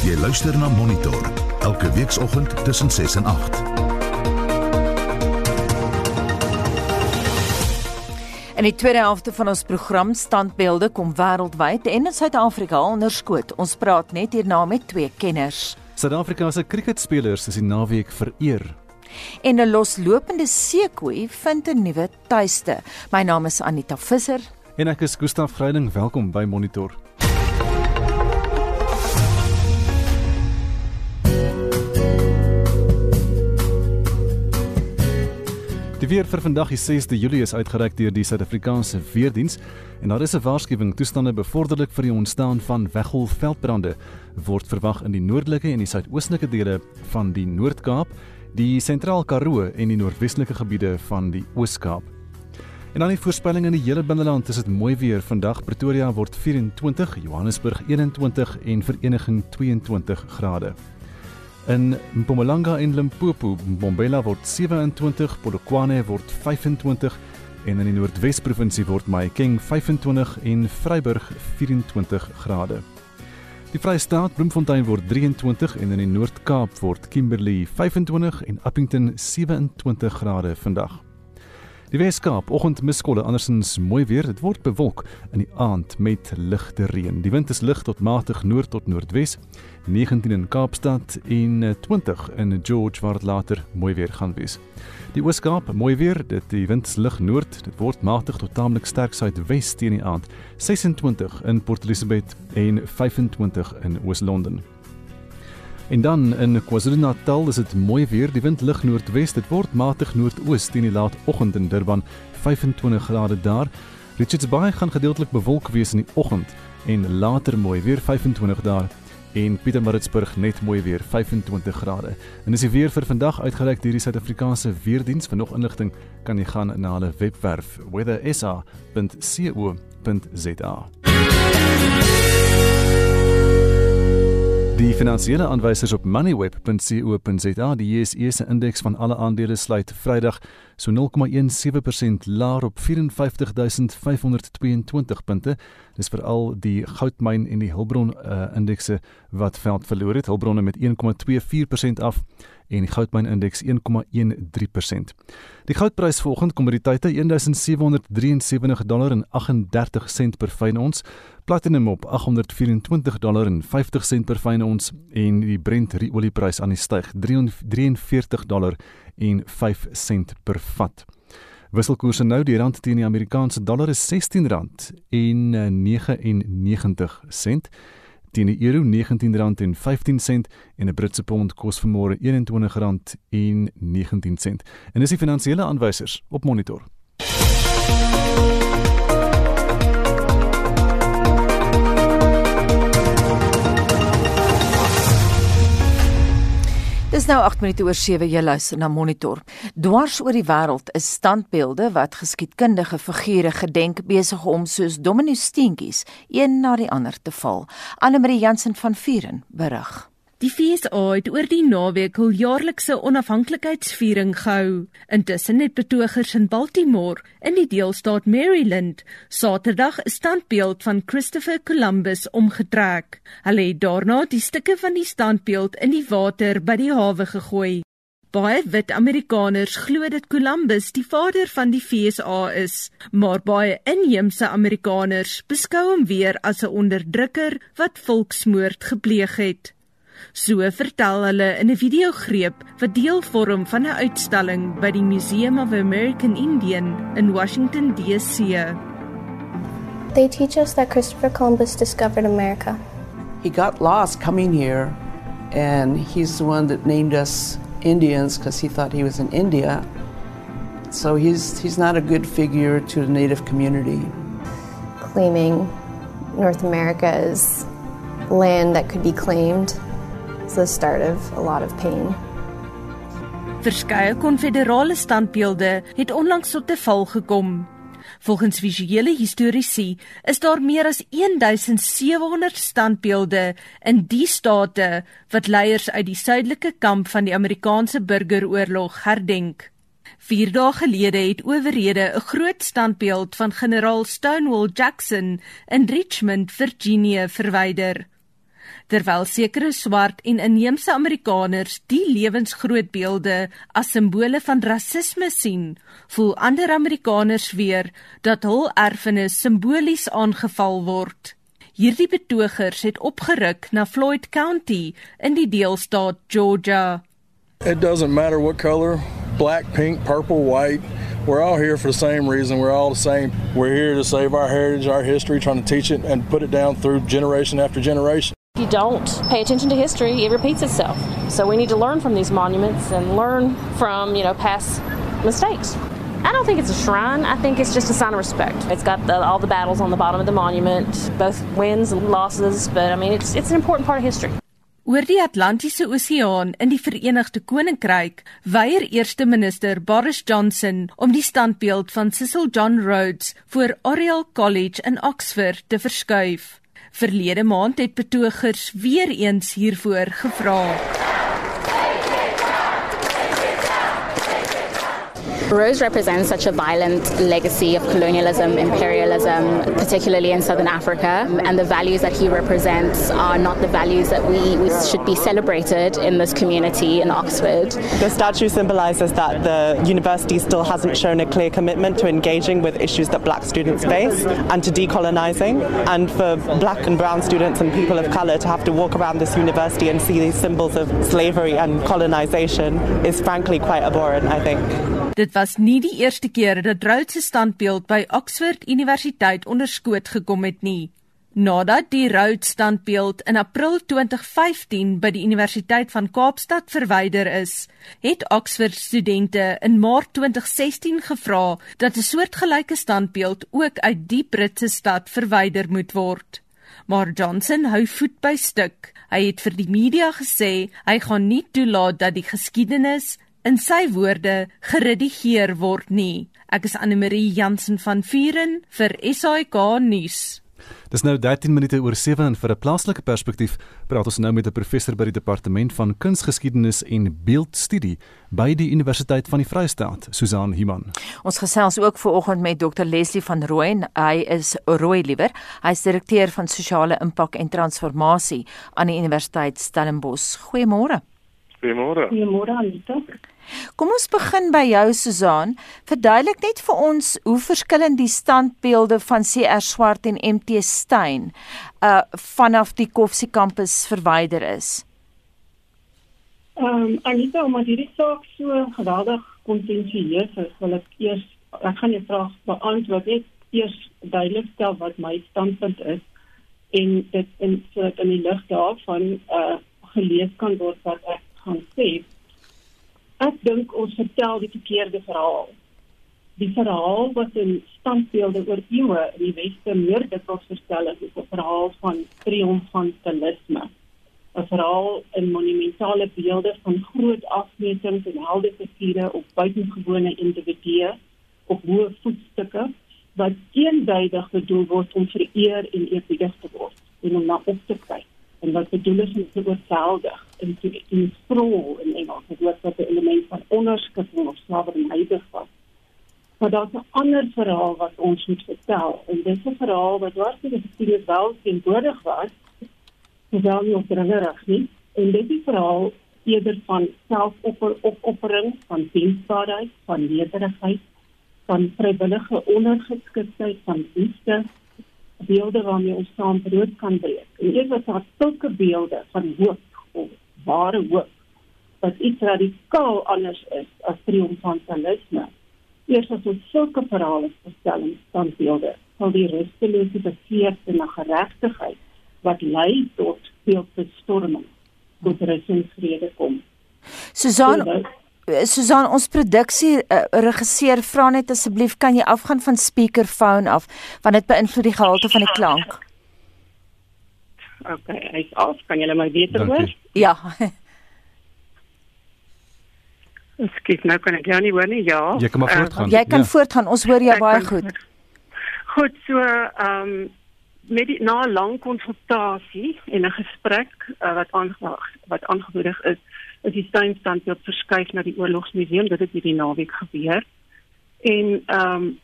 Jy luister na Monitor elke weekoggend tussen 6 en 8. In die tweede helfte van ons program Standbeelde kom wêreldwyd en in Suid-Afrika onderskoot. Ons praat net hierna met twee kenners. Suid-Afrika se cricketspelers is die naweek vereer. En 'n loslopende seekoei vind 'n nuwe tuiste. My naam is Anita Visser en ek is Gustaf Greiling. Welkom by Monitor. Die weer vir vandag die 6de Julie is uitgereik deur die Suid-Afrikaanse Weerdiens en daar is 'n waarskuwing toestande bevorderlik vir die ontstaan van weggolfveldbrande word verwag in die noordelike en die suidoostelike dele van die Noord-Kaap, die Sentraal Karoo en die noordwestelike gebiede van die Oos-Kaap. En dan die voorspelling in die hele binneland is dit mooi weer. Vandag Pretoria word 24, Johannesburg 21 en Vereniging 22 grade. In Mpumalanga en Limpopo, Mbombela word 27, Polokwane word 25 en in die Noordwes provinsie word Mahikeng 25 en Vryburg 24 grade. Die Vrystaat, Bloemfontein word 23 en in die Noord-Kaap word Kimberley 25 en Appington 27 grade vandag. Die Weskaap, oggendmiskolle andersins mooi weer. Dit word bewolk in die aand met ligte reën. Die wind is lig tot matig noord tot noordwes. 19 in Kaapstad en 20 in George waar dit later mooi weer gaan wees. Die Ooskaap, mooi weer. Dit die wind lig noord. Dit word matig tot taamlik sterk suidwes teen die aand. 26 in Port Elizabeth en 25 in Oos-London. En dan in KwaZulu-Natal is dit mooi weer. Die wind lig noordwes. Dit word matig noordoos teen die laatoggend in Durban, 25 grade daar. Richards Bay gaan gedeeltelik bewolk wees in die oggend en later mooi weer 25 daar en Pietermaritzburg net mooi weer 25 grade. En dis die weer vir vandag uitgereik deur die Suid-Afrikaanse Weerdiens. Vir nog inligting kan jy gaan na hulle webwerf weathersa.co.za. Die finansiële aanwysers op moneyweb.co.za, die JSE se indeks van alle aandele sluit Vrydag so 0,17% laer op 54522 punte. Dis veral die goudmyn en die hulpbron uh, indekse wat veld verloor het. Hulpbronne met 1,24% af en die goudmyn indeks 1,13%. Die goudprys vanoggend kom by die tyd 1773 dollar en 38 sent per fyn ons. Platinum op 824 dollar en 50 sent per fyn ons en die Brent olieprys aan die styg 43 dollar en 5 sent per vat. Wisselkoerse nou die rand teen die Amerikaanse dollar is R16 en 99 sent teen die euro R19.15 en 'n Britse pond kos vanmôre R21.19. En dis die finansiële aanwysers op monitor. Nou 8 minute oor 7 jy luister na Monitor. Dwars oor die wêreld is standbeelde wat geskiedkundige figure gedenk besig om soos domino steentjies een na die ander te val. Anne Marie Jansen van Vuren berig. Die FSA het oor die naweek hul jaarlikse onafhanklikheidsviering gehou. Intussen het betogers in Baltimore in die deelstaat Maryland Saterdag 'n standbeeld van Christopher Columbus omgetrek. Hulle het daarna die stukke van die standbeeld in die water by die hawe gegooi. Baie wit Amerikaners glo dat Columbus die vader van die FSA is, maar baie inheemse Amerikaners beskou hom weer as 'n onderdrukker wat volksmoord gepleeg het. So vertel hulle in 'n videogreep wat deel vorm van 'n uitstalling by die Museum of American Indian in Washington DC. They teach us that Christopher Columbus discovered America. He got lost coming here and he's the one that named us Indians because he thought he was in India. So he's he's not a good figure to the native community. Claiming North America as land that could be claimed It's the start of a lot of pain. Verskeie konfederale standbeelde het onlangs tot 'n val gekom. Volgens visuele historiese is daar meer as 1700 standbeelde in die state wat leiers uit die suidelike kamp van die Amerikaanse burgeroorlog herdenk. 4 dae gelede het owerhede 'n groot standbeeld van generaal Stonewall Jackson in Richmond, Virginia verwyder. Terwyl sekere swart en inheemse Amerikaners die lewensgroot beelde as simbole van rasisme sien, voel ander Amerikaners weer dat hul erfenis simbolies aangeval word. Hierdie betogers het opgeruk na Floyd County in die deelstaat Georgia. It doesn't matter what color, black, pink, purple, white, we're all here for the same reason. We're all the same. We're here to save our heritage, our history, trying to teach it and put it down through generation after generation. If you don't pay attention to history, it repeats itself. So we need to learn from these monuments and learn from, you know, past mistakes. I don't think it's a shrine. I think it's just a sign of respect. It's got the, all the battles on the bottom of the monument, both wins and losses, but I mean, it's it's an important part of history. Oor die Atlantiese Oseaan in die Verenigde Koninkryk weier eerste minister Boris Johnson om die standbeeld van Cecil John Rhodes voor Oriel College in Oxford te verskuif. Verlede maand het betogers weer eens hiervoor gevra. Rose represents such a violent legacy of colonialism, imperialism, particularly in southern Africa. And the values that he represents are not the values that we, we should be celebrated in this community in Oxford. The statue symbolises that the university still hasn't shown a clear commitment to engaging with issues that black students face and to decolonising. And for black and brown students and people of colour to have to walk around this university and see these symbols of slavery and colonisation is frankly quite abhorrent, I think. Dit was nie die eerste keer dat Rhodes se standbeeld by Oxford Universiteit onderskoot gekom het nie. Nadat die Rhodes standbeeld in April 2015 by die Universiteit van Kaapstad verwyder is, het Oxford studente in Maart 2016 gevra dat 'n soortgelyke standbeeld ook uit die Britse stad verwyder moet word. Maar Johnson hou voet by stuk. Hy het vir die media gesê hy gaan nie toelaat dat die geskiedenis in sy woorde geredigeer word nie. Ek is Anne Marie Jansen van Vuren vir SAK nuus. Dis nou 13 minute oor 7 en vir 'n plaaslike perspektief praat ons nou met 'n professor by die departement van kunsgeskiedenis en beeldstudie by die Universiteit van die Vrystaat, Susan Himan. Ons gesels ook vanoggend met Dr Leslie van Rooyen. Hy is Rooi liewer. Hy is direkteur van sosiale impak en transformasie aan die Universiteit Stellenbosch. Goeiemôre. Goeiemôre. Goeiemôre Anita. Kom ons begin by jou Susan. Verduidelik net vir ons hoe verskillend die standbeelde van CR Swart en MT Steyn uh vanaf die Koffsie kampus verwyder is. Ehm um, Anita, omdat hierdie saak so geweldig kontensieus is, wil ek eers ek gaan jou vraag beantwoord net eers duidelik stel wat my standpunt is en dit in sodat in die lig daarvan uh gelees kan word wat ek gaan sê. Ek dink ons vertel die verkeerde verhaal. Die verhaal wat in standbeelde oor eeue in die weste meer dikwels vertel is, is 'n verhaal van triomfantalisme. 'n Verhaal in monumentale beelde van groot afmetings en helde figure op buitengewone individue op hoë voetstukke wat eenduidig bedoel word om vereer en eerbiedig te word en om na op te kyk en wat bedoel is te oorweldig. En te inspro in Engels dit was wat 'n element van onderskikking of slawerny bevat maar daar's 'n ander verhaal wat ons moet vertel. En dit is 'n verhaal wat dwars deur die geskiedenis wel teenwoordig was hoewel nie opdringerig nie. En dit is verhaal eerder van selfopoffering van diensbaarheid van nederigheid van vrywillige ondergeskiktheid van liefde beelde waarmee ons saam brood kan breek. En eers wat daar sulke beelde van hoop of ware hoop wat iets radikaal anders is as triomfantalisme. Eers as ons sulke verhale verstel en standbeelde van die rustelose begeerte na geregtigheid wat lei tot beeldbestorming tot resinsvrede kom. Susan Susan, ons produksie uh, regisseur vra net asseblief kan jy afgaan van speakerphone af want dit beïnvloed die gehalte van die klank. OK, hy's af. Kan jy my beter hoor? Ja. Skielik nou kan ek jou nie hoor nie. Ja. Jy kan maar voortgaan. Uh, jy kan ja. voortgaan. Ons hoor jou baie goed. Goed, so ehm um, met die na 'n lang konsultasie en 'n gesprek uh, wat aangewaag wat aangemoedig is, is die steenstandbeeld verskuif na die oorlogsmuseum. Dit het hierdie naweek gebeur. En ehm um,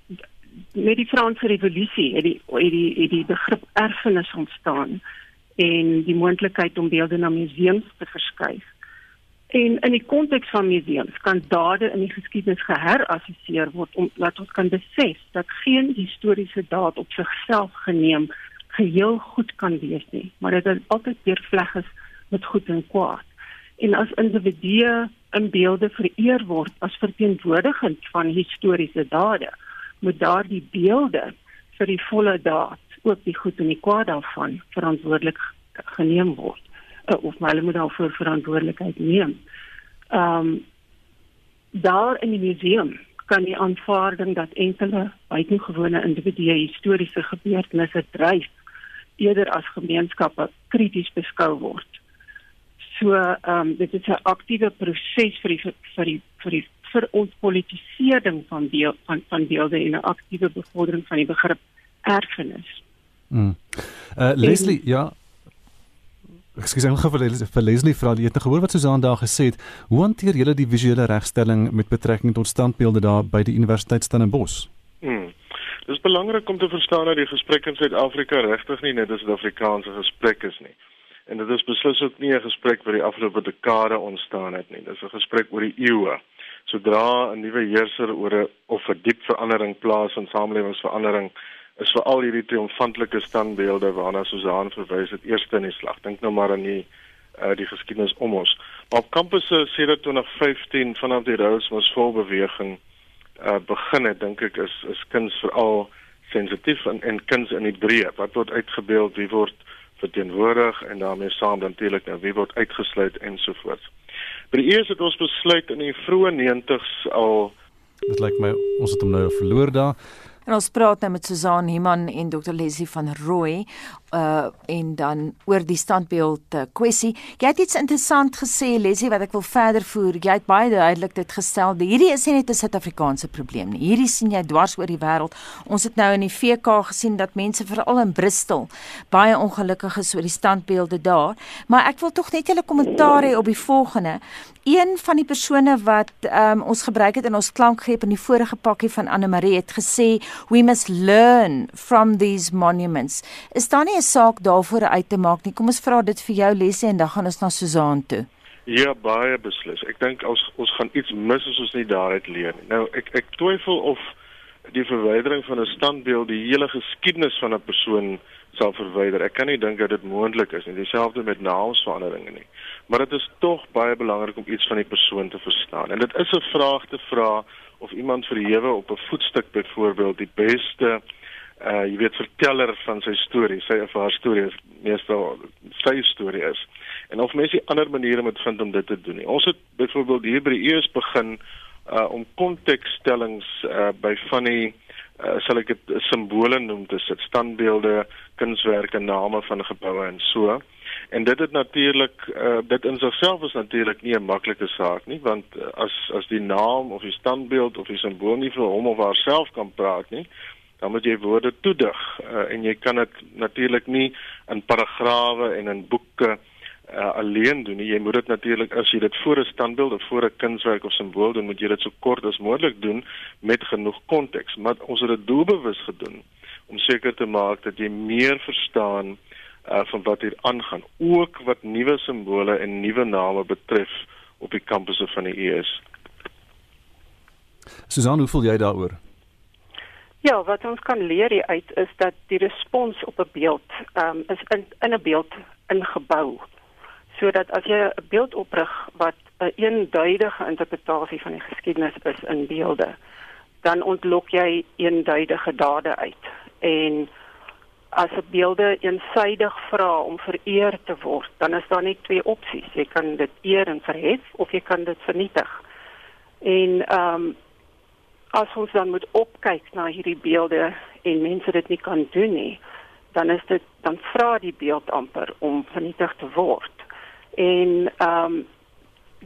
met die Franse revolusie het die het die het die begrip erfenis ontstaan en die moontlikheid om beelde na museums te verskuif. En in die konteks van museums kan dade in die geskiedenis geherassesseer word om laat ons kan besef dat geen historiese daad op sigself geneem geheel goed kan wees nie, maar dit is altyd deurvleg is met goed en kwaad. En as individue in beelde vereer word as verteenwoordigend van historiese dade, moet daardie beelde vir die volle daad, ook die goed en die kwaad daarvan verantwoordelik geneem word uh, of hulle moet daarvoor verantwoordelikheid neem. Ehm um, daar in die museum kan die aanvaarding dat enkele buitengewone individue historiese gebeurtenisse dryf eerder as gemeenskappe krities beskou word. So ehm um, dit is 'n aktiewe proses vir die vir die vir die vir ons politisering van deel van van beelde en 'n aktiewe bevordering van die begrip erfenis. Mm. Uh Leslie, en, ja. Ek sê gou vir Leslie, vir Leslie vra jy het nou gehoor wat Susan daar gesê het. Hoe hanteer julle die visuele regstelling met betrekking tot standbeelde daar by die Universiteit Stellenbosch? Mm. Dit is belangrik om te verstaan dat die gesprek in Suid-Afrika regtig nie net 'n Suid-Afrikaanse gesprek is nie. En dit is beslis ook nie 'n gesprek wat die afgelope dekade ontstaan het nie. Dit is 'n gesprek oor die eeue. Sodra 'n nuwe heerser oor 'n of 'n diep verandering plaas in samelewingsverandering, is veral hierdie triomfantelike standbeelde waarna Susan verwys het eerste in die slag. Dink nou maar aan die uh, die geskiedenis om ons. Maar op kampusse sedert 2015 vanaf die Rose Mos volbeweging uh, begin het, dink ek is is kuns veral sensitief en en kuns in die breë. Wat word uitgebeeld, wie word verteenwoordig en daarmee saam natuurlik nou wie word uitgesluit ensovoorts. By die eers het ons besluit in die vroeë 90s al dit lyk my ons het hom nou verloor daar. En ons praat nou met Susan Himan en Dr Leslie van Rooi uh en dan oor die standbeeld uh, kwessie. Jy het iets interessant gesê Leslie wat ek wil verder voer. Jy het baie duidelik dit gestel. Hierdie is nie net 'n Suid-Afrikaanse probleem nie. Hierdie sien jy dwars oor die wêreld. Ons het nou in die VK gesien dat mense veral in Bristol baie ongelukkig is oor die standbeelde daar, maar ek wil tog net julle kommentaar hê op die volgende een van die persone wat um, ons gebruik het in ons klankgreep in die vorige pakkie van Anne Marie het gesê we must learn from these monuments. Is daar nie 'n saak daarvoor uit te maak nie? Kom ons vra dit vir jou Lesie en dan gaan ons na Susan toe. Ja, baie beslis. Ek dink ons ons gaan iets mis as ons nie daaruit leer nie. Nou ek ek twyfel of die verwydering van 'n standbeeld die hele geskiedenis van 'n persoon sal verwyder. Ek kan nie dink dat dit moontlik is nie. Dieselfde met naamsveranderinge nie. Maar dit is tog baie belangrik om iets van die persoon te verstaan. En dit is 'n vraag te vra of iemand verhewe op 'n voetstuk byvoorbeeld die beste uh jy weet verteller van sy storie, sy of haar storie is meestal sy storie is. En of mense ander maniere moet vind om dit te doen nie. Ons het byvoorbeeld hier by die eers begin uh om kontekstellings uh by van die uh, sal ek dit simbole noem sit standbeelde kunswerke name van geboue en so en dit het natuurlik uh, dit in sigself is natuurlik nie 'n maklike saak nie want uh, as as die naam of die standbeeld of die simbool nie vir hom of haarself kan praat nie dan moet jy woorde toedig uh, en jy kan dit natuurlik nie in paragrawe en in boeke uh, alleen doen nie. Jy moet dit natuurlik as jy dit voor 'n standbeeld of voor 'n kunswerk of simbool doen, moet jy dit so kort as moontlik doen met genoeg konteks. Maar ons het dit doelbewus gedoen om seker te maak dat jy meer verstaan uh, van wat hier aangaan, ook wat nuwe simbole en nuwe name betref op die kampusse van die ES. Susan, hoe voel jy daaroor? Ja, wat ons kan leer uit is dat die respons op 'n beeld um, is in in 'n beeld ingebou sodat as jy 'n beeld oprig wat 'n eenduidige interpretasie van die geskiedenis is in beelde, dan ontlok jy eenduidige dade uit. En as 'n beelde eensydig vra om vereer te word, dan is daar net twee opsies. Jy kan dit eer en verhef of jy kan dit vernietig. En ehm um, as ons dan moet opkyk na hierdie beelde en mense dit nie kan doen nie, dan is dit dan vra die beeld amper om vernietig te word en ehm um,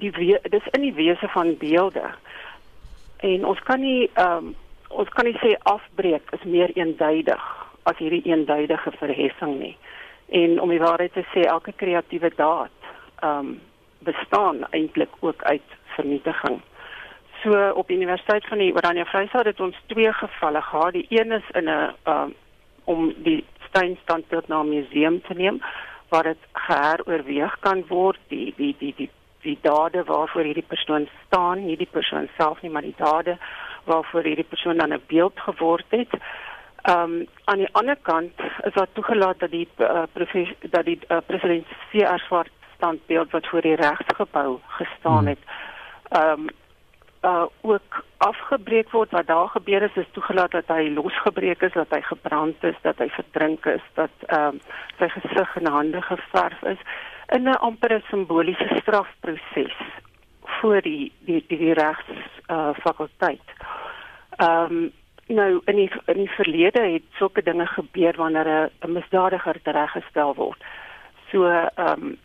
die dis in die wese van beelde. En ons kan nie ehm um, ons kan nie sê afbreek is meer eenduidig as hierdie eenduidige verheffing nie. En om die waarheid te sê, elke kreatiewe daad ehm um, bestaan eintlik ook uit vernietiging. So op Universiteit van die Oranje Vrystaat het ons twee gevalle gehad. Die een is in 'n um, om die steenstandbeeld na 'n museum te neem waar dit geheroorweeg kan word die die die die die dade waarvoor hierdie persoon staan, nie die persoon self nie, maar die dade waarvoor hierdie persoon dan 'n beeld geword het. Ehm um, aan die ander kant is daar toegelaat dat die uh, dat die uh, president C.R. Swart standbeeld wat voor die regsgebou gestaan het, ehm um, uh ook afgebreek word wat daar gebeur is is toegelaat dat hy losgebreek is dat hy gebrand is dat hy verdrink is dat ehm um, sy gesig en hande geverf is in 'n ampere simboliese strafproses voor die die die, die regs uh fakulteit. Ehm um, nou in die in die verlede het sulke dinge gebeur wanneer 'n misdadiger tereggestel word. So ehm um,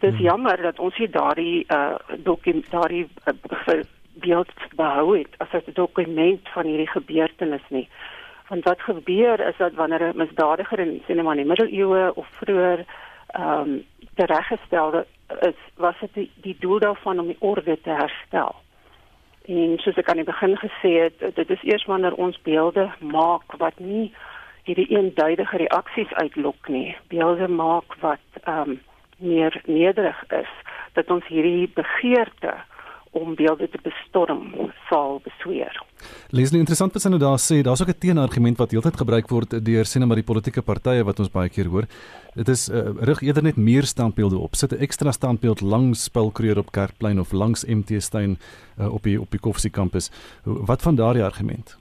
dis hmm. jammer dat ons hier daardie uh dokument daardie uh, beeld behou het as 'n dokument van hierdie gebeurtenis nie. Want wat gebeur is dat wanneer 'n misdadiger in sinema in die middeleeue of vroeër ehm um, tereggestel is, was dit die, die doel daarvan om die orde te herstel. En soos ek aan die begin gesê het, dit is eers wanneer ons beelde maak wat nie hierdie eenduidige reaksies uitlok nie. Beelde maak wat ehm um, meer nederig is dat ons hierdie begeerte om beelde te bestorm sal besweer. Leslie interessant wat sy nou daar sê, daar's ook 'n teenargument wat heeltyd gebruik word deur sê net maar die politieke partye wat ons baie keer hoor. Dit is uh, rig eerder net meer standbeelde op. Sit 'n ekstra standbeeld langs Spilkreer op Kerkplein of langs MT Steyn uh, op die op die Koffsie kampus. Wat van daardie argument?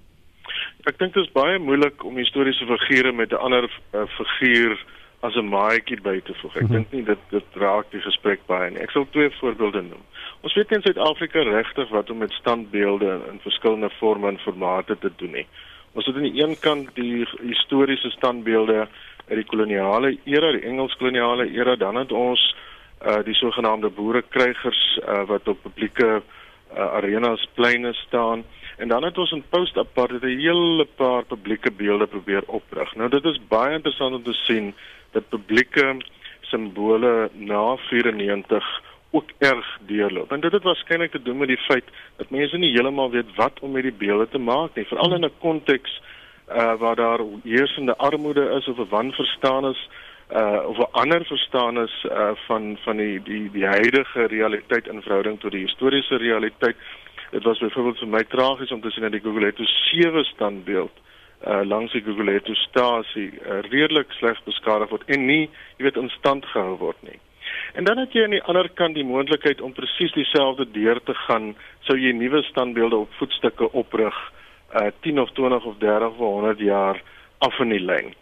Ek dink dit is baie moeilik om historiese figure met 'n ander uh, figuur as 'n maatjie by te voeg. Ek mm -hmm. dink nie dit dit raak die gesprek baie nie. Ek sal twee voorbeelde noem. Ons weet in Suid-Afrika regtig wat om met standbeelde in, in verskillende forme en formate te doen nie. Ons het aan die een kant die historiese standbeelde uit die koloniale era, die Engels koloniale era, dan het ons uh die sogenaamde boerekrygers uh wat op publieke uh, arenas pleine staan en dan het ons in post-apartheid 'n hele paar publieke beelde probeer oprig. Nou dit is baie interessant om te sien dat publieke simbole na 94 ook erg deurloop. En dit het waarskynlik te doen met die feit dat mense nie heeltemal weet wat om met die beelde te maak nie, veral in 'n konteks uh waar daar heersende armoede is of 'n wanverstaan is uh of 'n ander verstaan is uh van van die die die huidige realiteit in verhouding tot die historiese realiteit. Dit was byvoorbeeld vir my tragies om te sien dat die Google het 'n sewe standbeeld uh langs die Guguletu stasie uh, redelik sleg beskadig word en nie, jy weet, in stand gehou word nie. En dan het jy aan die ander kant die moontlikheid om presies dieselfde deur te gaan, sou jy nuwe standbeelde op voetstukke oprig uh 10 of 20 of 30 of 100 jaar af in die lyn.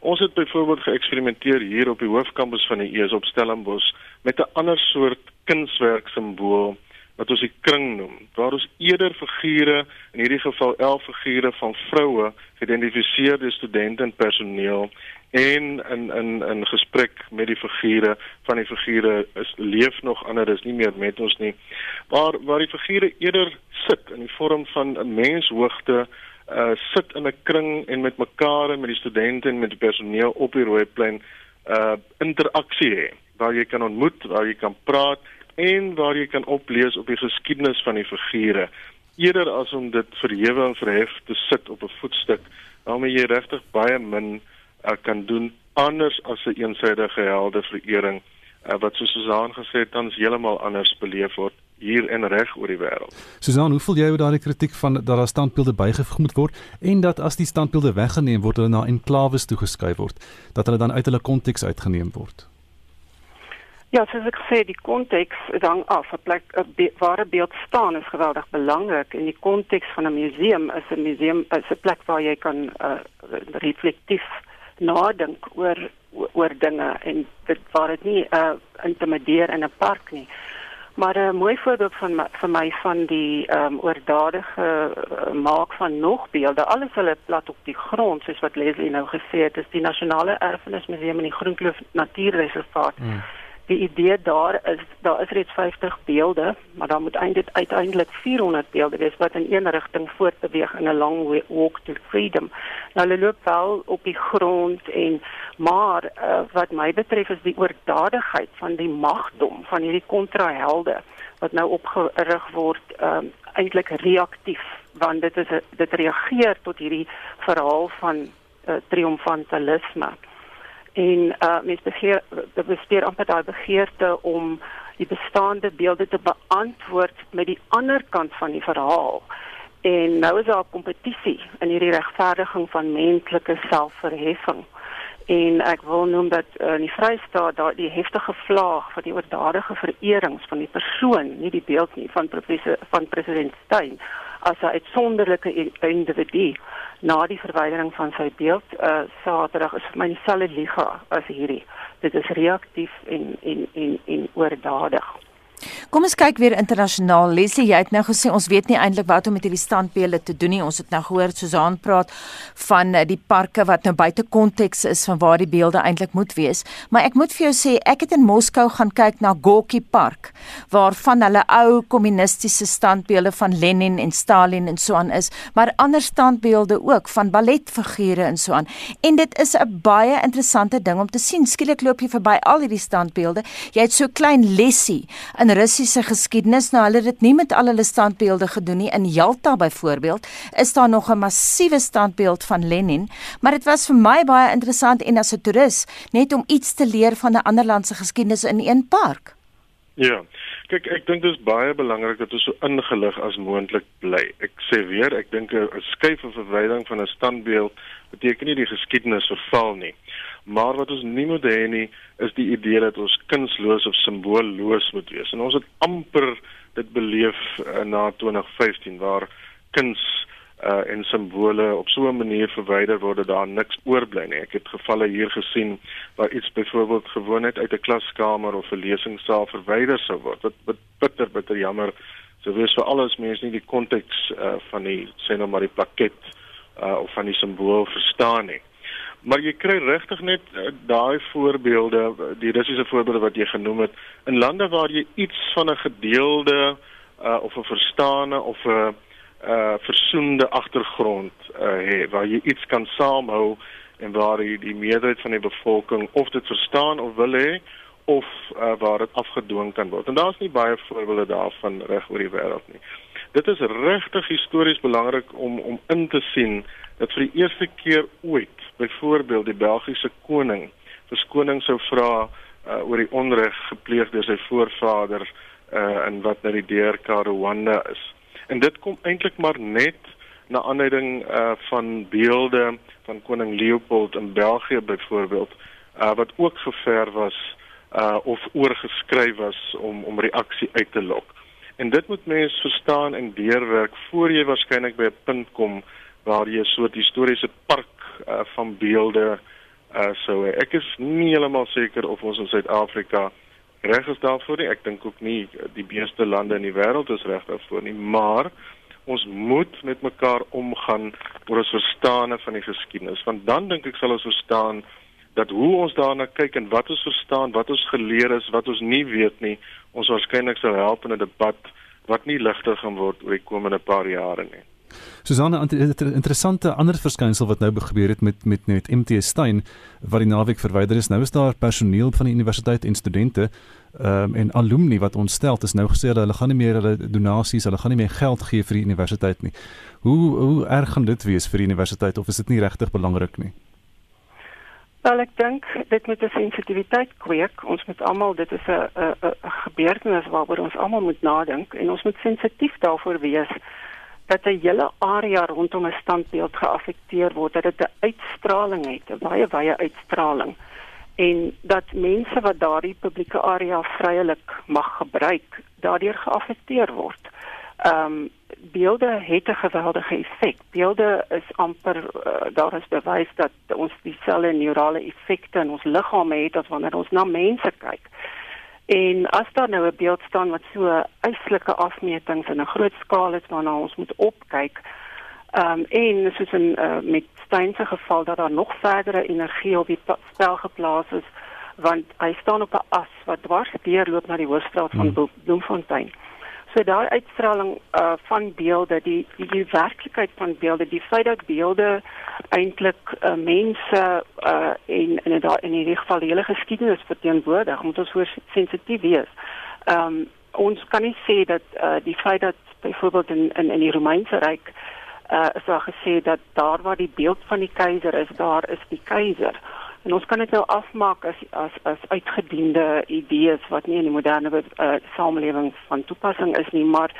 Ons het byvoorbeeld geëksperimenteer hier op die hoofkampus van die ES op Stellenbosch met 'n ander soort kunswerk simbool wat ons die kring noem. Waar ons eerder figure, in hierdie geval 11 figure van vroue geïdentifiseer deur studente en personeel en in in in gesprek met die figure van die figure is leef nog ander is nie meer met ons nie. Waar waar die figure eerder sit in die vorm van 'n menshoogte uh sit in 'n kring en met mekaar en met die studente en met die personeel op die rooi plein uh interaksie hê waar jy kan ontmoet, waar jy kan praat en waar jy kan oplees op die geskiedenis van die figure eerder as om dit verhewe en verhef te sit op 'n voetstuk waarmee jy regtig baie min uh, kan doen anders as 'n eensydige helde verering uh, wat soos Susan gesê het tans heeltemal anders beleef word hier en reg oor die wêreld. Susan, hoe voel jy oor daardie kritiek van dat daar standbeelde bygevoeg moet word en dat as die standbeelde weggeneem word hulle na enklawes toegeskuif word, dat hulle dan uit hulle konteks uitgeneem word? Ja, soos ek sê, die konteks hang af. 'n Plek 'n be ware beeld staan is geweldig belangrik en die konteks van 'n museum is 'n museum is 'n plek waar jy kan uh, reflektief nadink oor oor dinge en dit waar dit nie uh, intimideer in 'n park nie. Maar 'n mooi voorbeeld van my, vir my van die ehm um, oordadige uh, maak van nog beelde, alles hulle plat op die grond soos wat Leslie nou gesê het, is die Nasionale Erfenismuseum in die Groenkloof Natuurreservaat. Hmm die idee daar is daar is reeds 50 beelde, maar daar moet eintlik uiteindelik 400 beelde wees wat in een rigting voortbeweeg in 'n long walk to freedom. Nou hulle loop wel op die grond en maar uh, wat my betref is die oordadigheid van die magdom van hierdie kontrahelde wat nou opgerig word um, eintlik reaktief want dit is dit reageer tot hierdie verhaal van uh, triomfantalisme En uh mens begeer dit besteer amper daai begeerte om die bestaande beelde te beantwoord met die ander kant van die verhaal. En nou is daar 'n kompetisie in hierdie regverdiging van menslike selfverheffing. En ek wil noem dat uh, in die Vrystaat daar die heftige vlaag van die oordadige vererings van die persoon, nie die beeld nie van professor van president Steyn as 'n uitsonderlike individu na die verwydering van sy beeld uh Saterdag is vir my dieselfde liga as hierdie. Dit is reaktief en en en en oordadig. Kom ons kyk weer internasionaal. Leslie, jy het nou gesê ons weet nie eintlik wat om met hierdie standbeelde te doen nie. Ons het nou gehoor Susan praat van eh, die parke wat nou buite konteks is van waar die beelde eintlik moet wees. Maar ek moet vir jou sê, ek het in Moskou gaan kyk na Gorky Park waarvan hulle ou kommunistiese standbeelde van Lenin en Stalin en so aan is, maar ander standbeelde ook van balletfigure en so aan. En dit is 'n baie interessante ding om te sien. Skielik loop jy verby al hierdie standbeelde. Jy het so klein lesie in Russiese geskiedenis. Nou hulle het dit nie met al hulle standbeelde gedoen nie. In Jalta byvoorbeeld is daar nog 'n massiewe standbeeld van Lenin, maar dit was vir my baie interessant en as 'n toerist net om iets te leer van 'n ander land se geskiedenis in een park. Ja. Kyk, ek dink dit is baie belangrik dat ons so ingelig as moontlik bly. Ek sê weer, ek dink 'n skuif of verwydering van 'n standbeeld beteken nie die geskiedenis verval nie. Maar wat ons nie moet hê nie, is die idee dat ons kunsloos of simboolloos moet wees. En ons het amper dit beleef uh, na 2015 waar kuns uh, en simbole op so 'n manier verwyder word dat daar niks oorbly nie. Ek het gevalle hier gesien waar iets byvoorbeeld gewoon net uit 'n klaskamer of 'n lesingsaal verwyder sou word. Wat bitter bitter jammer. So wees vir alles mense nie die konteks uh, van die sê nou maar die plaket uh, of van die simbool verstaan nie. Maar jy kry regtig net uh, daai voorbeelde, die Russiese voorbeelde wat jy genoem het, in lande waar jy iets van 'n gedeelde uh, of 'n verstaane of 'n uh versoende agtergrond uh het waar jy iets kan saamhou en waar die, die meerderheid van die bevolking of dit verstaan of wil hê of uh waar dit afgedwing kan word. En daar's nie baie voorbeelde daarvan reg oor die wêreld nie. Dit is regtig histories belangrik om om in te sien dat vir die eerste keer ooit byvoorbeeld die Belgiese koning verskoning sou vra uh, oor die onreg gepleeg deur sy voorvader uh, in wat nou die DRK Rwanda is. En dit kom eintlik maar net na aanleiding uh, van beelde van koning Leopold in België byvoorbeeld uh, wat ook gever was uh, of oorgeskryf was om om reaksie uit te lok. En dit moet mense verstaan en deurwerk voor jy waarskynlik by 'n punt kom waar jy 'n soort historiese park uh, van beelde uh so ek is nie heeltemal seker of ons in Suid-Afrika reg is daarvoor nie. Ek dink ook nie die beste lande in die wêreld is reg daarvoor nie, maar ons moet met mekaar omgaan oor ons verstande van die geskiedenis. Want dan dink ek sal ons verstaan dat hoe ons daarna kyk en wat ons verstaan, wat ons geleer is, wat ons nie weet nie, ons waarskynlik sal help in 'n debat wat nie ligter gaan word oor die komende paar jare nie. Susanne, 'n interessante ander verskynsel wat nou gebeur het met met met MT Stein wat die naweek verwyder is. Nou is daar personeel van die universiteit en studente um, en alumni wat ontstel het. Is nou gesê dat hulle gaan nie meer hulle donasies, hulle gaan nie meer geld gee vir die universiteit nie. Hoe hoe erg gaan dit wees vir die universiteit of is dit nie regtig belangrik nie? Wel ek dink dit moet 'n sensitiwiteit kweek. Ons moet almal dit is 'n 'n gebeurtenis waaroor ons almal moet nadink en ons moet sensitief daarvoor wees dat 'n hele area rondom 'n standbeeld geaffekteer word, dat dit 'n uitstraling het, 'n baie baie uitstraling en dat mense wat daardie publieke area vryelik mag gebruik, daardeur geaffekteer word. Ehm um, beelde het 'n geweldige effek. Beelde is amper uh, daar is bewys dat ons dieselfde neurale effekte in ons liggame het as wanneer ons na mense kyk. En as daar nou 'n beeld staan wat so uitslike afmetings in 'n groot skaal is waarna ons moet opkyk, ehm um, en soos in uh, met Steyn se geval dat daar nog verdere energie op die spel geplaas is want hy staan op 'n as wat dwars deurloop na die hoofstraat van hmm. So daai uitstraling uh, van beelde, die, die die werklikheid van beelde, die feit dat beelde eintlik uh, mense uh, en in in in hierdie geval die hele geskiedenis verteenwoordig, moet ons voor sensitief wees. Ehm um, ons kan nie sê dat uh, die feit dat byvoorbeeld in in in die Romeinse ryk uh is daar gesê dat daar waar die beeld van die keiser is, daar is die keiser. En ons kan dit nou afmaak as as as uitgediende idees wat nie in die moderne uh, samelewing van toepassing is nie, maar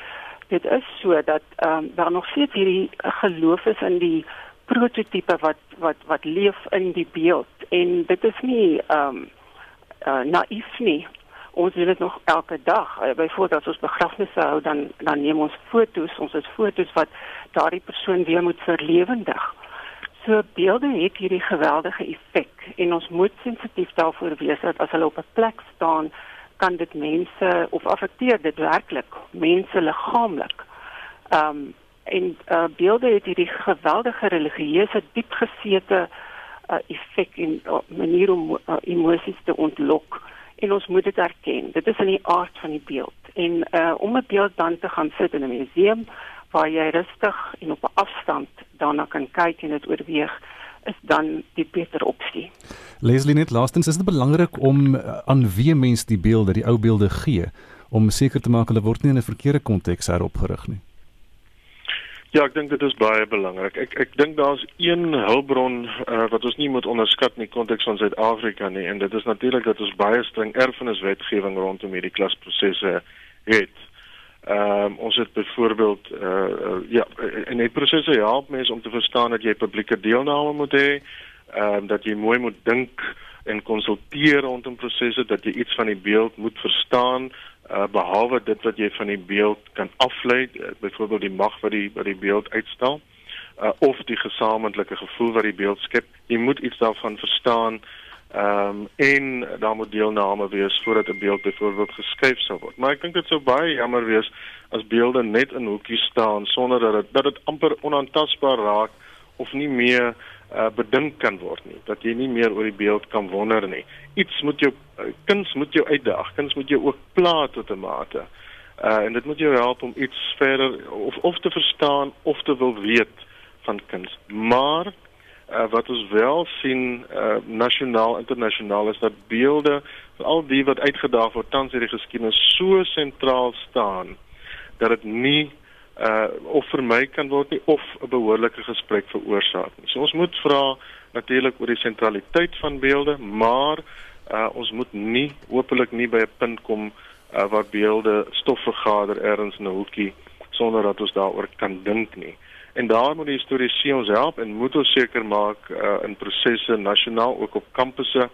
dit is so dat ehm um, daar nog steeds hierdie geloof is in die prototipe wat wat wat leef in die beeld. En dit is nie ehm um, uh, naïef nie. Ons doen dit nog elke dag. Uh, byvoorbeeld as ons begrafnisse hou dan dan neem ons fotos. Ons het fotos wat daardie persoon weer moet verlewendig so beelde het hierdie geweldige effek en ons moet sensitief daarvoor wees dat as hulle op 'n plek staan kan dit mense of affekteer dit werklik mense liggaamlik. Ehm um, en uh, beelde het hierdie geweldige religieuse diepgesete uh, effek in uh, manier om uh, emosies te ontlok. En ons moet dit erken. Dit is in die aard van die beeld. En uh, om 'n beeld dan te gaan sit in 'n museum waar jy rustig en op 'n afstand daarna kan kyk en dit oorweeg is dan die beter opsie. Leslie net laastens is dit belangrik om aan wie mens die beelde, die ou beelde gee om seker te maak hulle word nie in 'n verkeerde konteks heropgerig nie. Ja, ek dink dit is baie belangrik. Ek ek dink daar's een hulpbron uh, wat ons nie moet onderskat in die konteks van Suid-Afrika nie en dit is natuurlik dat ons baie streng erfeniswetgewing rondom hierdie klasprosesse het. Ehm um, ons het byvoorbeeld uh, uh ja, en die prosesse help mense om te verstaan dat jy publieke deelname moet hê, ehm um, dat jy mooi moet dink en konsulteer rondom prosesse dat jy iets van die beeld moet verstaan uh, behalwe dit wat jy van die beeld kan aflei, uh, byvoorbeeld die mag wat die wat die beeld uitstal, uh, of die gesamentlike gevoel wat die beeld skep. Jy moet iets daarvan verstaan. Ehm um, en daar moet deelname wees voordat 'n beeld byvoorbeeld geskuif sou word. Maar ek dink dit sou baie jammer wees as beelde net in hoekies staan sonder dat dit dat dit amper onaantastbaar raak of nie meer uh, bedink kan word nie. Dat jy nie meer oor die beeld kan wonder nie. Iets moet jou uh, kuns moet jou uitdaag. Kuns moet jou ook pla tot 'n mate. Uh, en dit moet jou help om iets verder of of te verstaan of te wil weet van kuns. Maar uh, wat ons wel sien uh, nasionaal internasionaal is dat beelde al die wat uitgedaag word tans hierdie geskiedenis so sentraal staan dat dit nie uh of vermy kan word nie of 'n behoorlike gesprek veroorsaak nie. So ons moet vra natuurlik oor die sentraliteit van beelde, maar uh ons moet nie hopelik nie by 'n punt kom uh waar beelde stof vergader ergens in 'n hoekie sonder dat ons daaroor kan dink nie. En daar moet die historiese ons help en moet ons seker maak uh in prosesse nasionaal ook op kampusse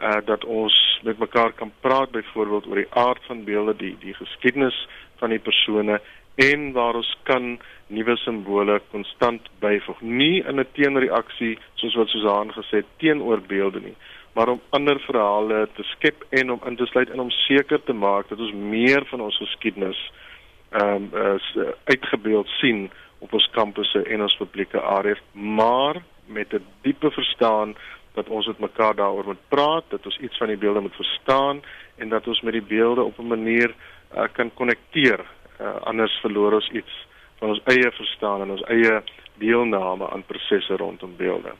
uh dat ons met mekaar kan praat byvoorbeeld oor die aard van beelde, die die geskiedenis van die persone en waar ons kan nuwe simbole konstant byvoeg. Nie in 'n teenreaksie soos wat Susan gesê het teenoor beelde nie, maar om ander verhale te skep en om in te sluit en om seker te maak dat ons meer van ons geskiedenis ehm um, uh, uitgebeeld sien op ons kampusse en ons publieke areas, maar met 'n diepe verstaan dat ons met mekaar daaroor moet praat, dat ons iets van die beelde moet verstaan en dat ons met die beelde op 'n manier uh, kan konnekteer uh, anders verloor ons iets van ons eie verstaan en ons eie deelname aan prosesse rondom beelde.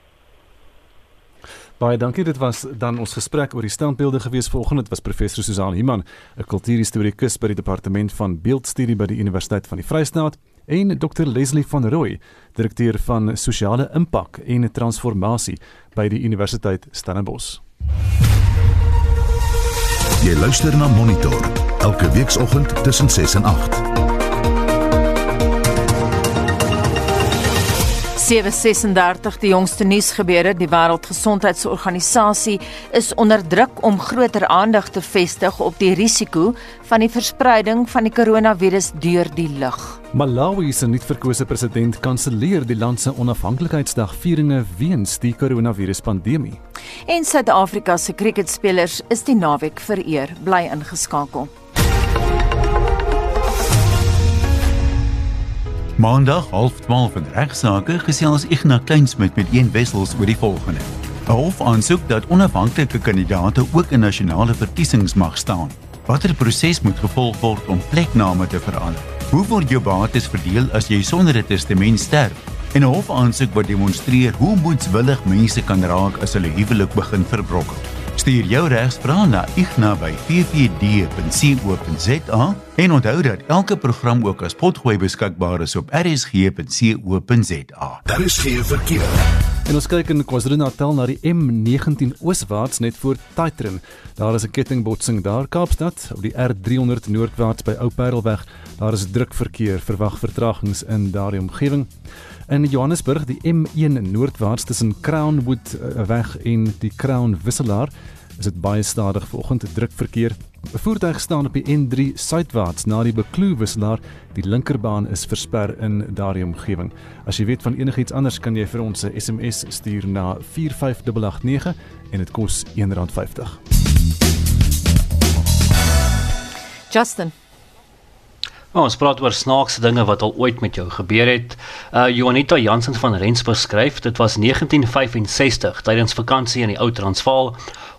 Baie dankie. Dit was dan ons gesprek oor die standbeelde gewees vanoggend. Dit was professor Susan Himan, 'n kultuurhistorikus by die departement van beeldstudie by die Universiteit van die Vrystaat, en Dr Leslie van Rooi, direkteur van sosiale impak en transformasie by die Universiteit Stellenbosch. Jy luister na Monitor elke weekoggend tussen 6 en 8. 736 die jongste nuusgebeure die wêreldgesondheidsorganisasie is onder druk om groter aandag te vestig op die risiko van die verspreiding van die koronavirus deur die lug. Malawi se nuutverkose president kanselleer die land se onafhanklikheidsdagvieringe weens die koronaviruspandemie. En Suid-Afrika se kriketspelers is die naweek vereer, bly ingeskakel. Maandag half 12 in regsaake gesels Ignas Kleinsmid met een wessels oor die volgende. 'n Hof aansoek dat onafhanklike kandidaate ook in nasionale verkiesings mag staan. Watter proses moet gevolg word om plekname te verander? Hoe word jou bates verdeel as jy sonder 'n testament sterf? En 'n hof aansoek wat demonstreer hoe moedswillig mense kan raak as hulle huwelik begin verbrokkel. Stuur jou regsvrae na igna@ffd.co.za en onthou dat elke program ook as potgooi beskikbaar is op rsg.co.za. Daar is geen verkeer. En ons kyk in KwaZulu-Natal na die M19 ooswaarts net voor Taitrin. Daar is 'n kettingbotsing daar Kaapstad op die R300 noordwaarts by Ou Parelweg. Daar is druk verkeer, verwag vertragings in daardie omgewing. In Johannesburg, die M1 noordwaarts tussen Crownwood eh, weg en die Crown Wisselaar, is dit baie stadig vanoggend druk verkeer. Voertuig staan op die N3 suidwaarts na die Bekloo Wisselaar. Die linkerbaan is versper in daardie omgewing. As jy weet van enigiets anders, kan jy vir ons 'n SMS stuur na 45889 en dit kos R1.50. Justin Nou, ons praat oor snaakse dinge wat al ooit met jou gebeur het. Uh Juanita Jansen van Rensburg skryf, dit was 1965 tydens vakansie in die Ou Transvaal.